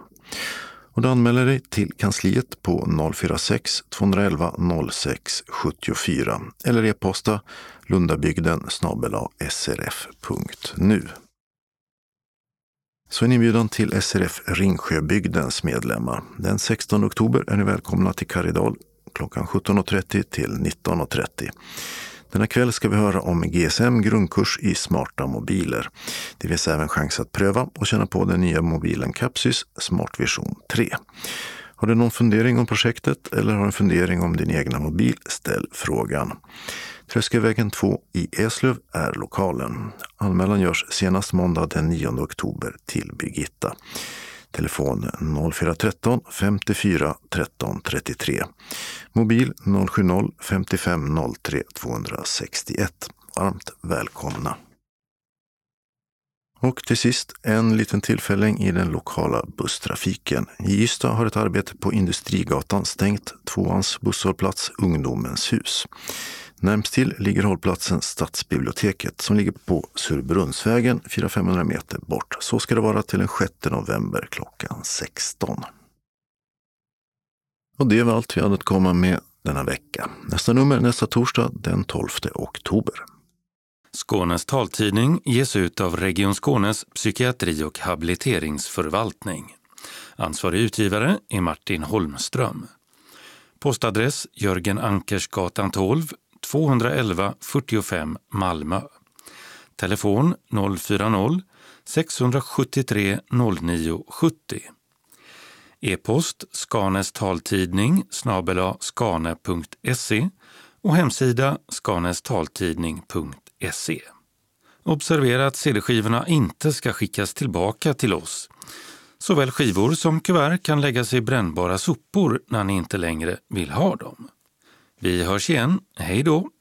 Och du anmäler dig till kansliet på 046 211 06 eller e-posta lundabygden srf.nu. Så en inbjudan till SRF Ringsjöbygdens medlemmar. Den 16 oktober är ni välkomna till Karidal klockan 17.30 till 19.30. Denna kväll ska vi höra om GSM grundkurs i smarta mobiler. Det finns även chans att pröva och känna på den nya mobilen Capsys Smart Vision 3. Har du någon fundering om projektet eller har en fundering om din egna mobil? Ställ frågan. Tröskelvägen 2 i Eslöv är lokalen. Anmälan görs senast måndag den 9 oktober till Birgitta. Telefon 0413 54 13 33. Mobil 070 55 03 261. Varmt välkomna! Och till sist en liten tillfälling i den lokala busstrafiken. I Ystad har ett arbete på Industrigatan stängt tvåans busshållplats Ungdomens hus. Närmst till ligger hållplatsen Stadsbiblioteket som ligger på Surbrunnsvägen 400-500 meter bort. Så ska det vara till den 6 november klockan 16. Och det var allt vi hade att komma med denna vecka. Nästa nummer nästa torsdag den 12 oktober. Skånes taltidning ges ut av Region Skånes psykiatri och habiliteringsförvaltning. Ansvarig utgivare är Martin Holmström. Postadress Jörgen Ankersgatan 12, 211 45 Malmö. Telefon 040-673 0970. E-post Skanes taltidning snabela skane.se och hemsida skanestaltidning.se. Observera att CD-skivorna inte ska skickas tillbaka till oss. Såväl skivor som kuvert kan läggas i brännbara sopor när ni inte längre vill ha dem. Vi hörs igen. Hej då!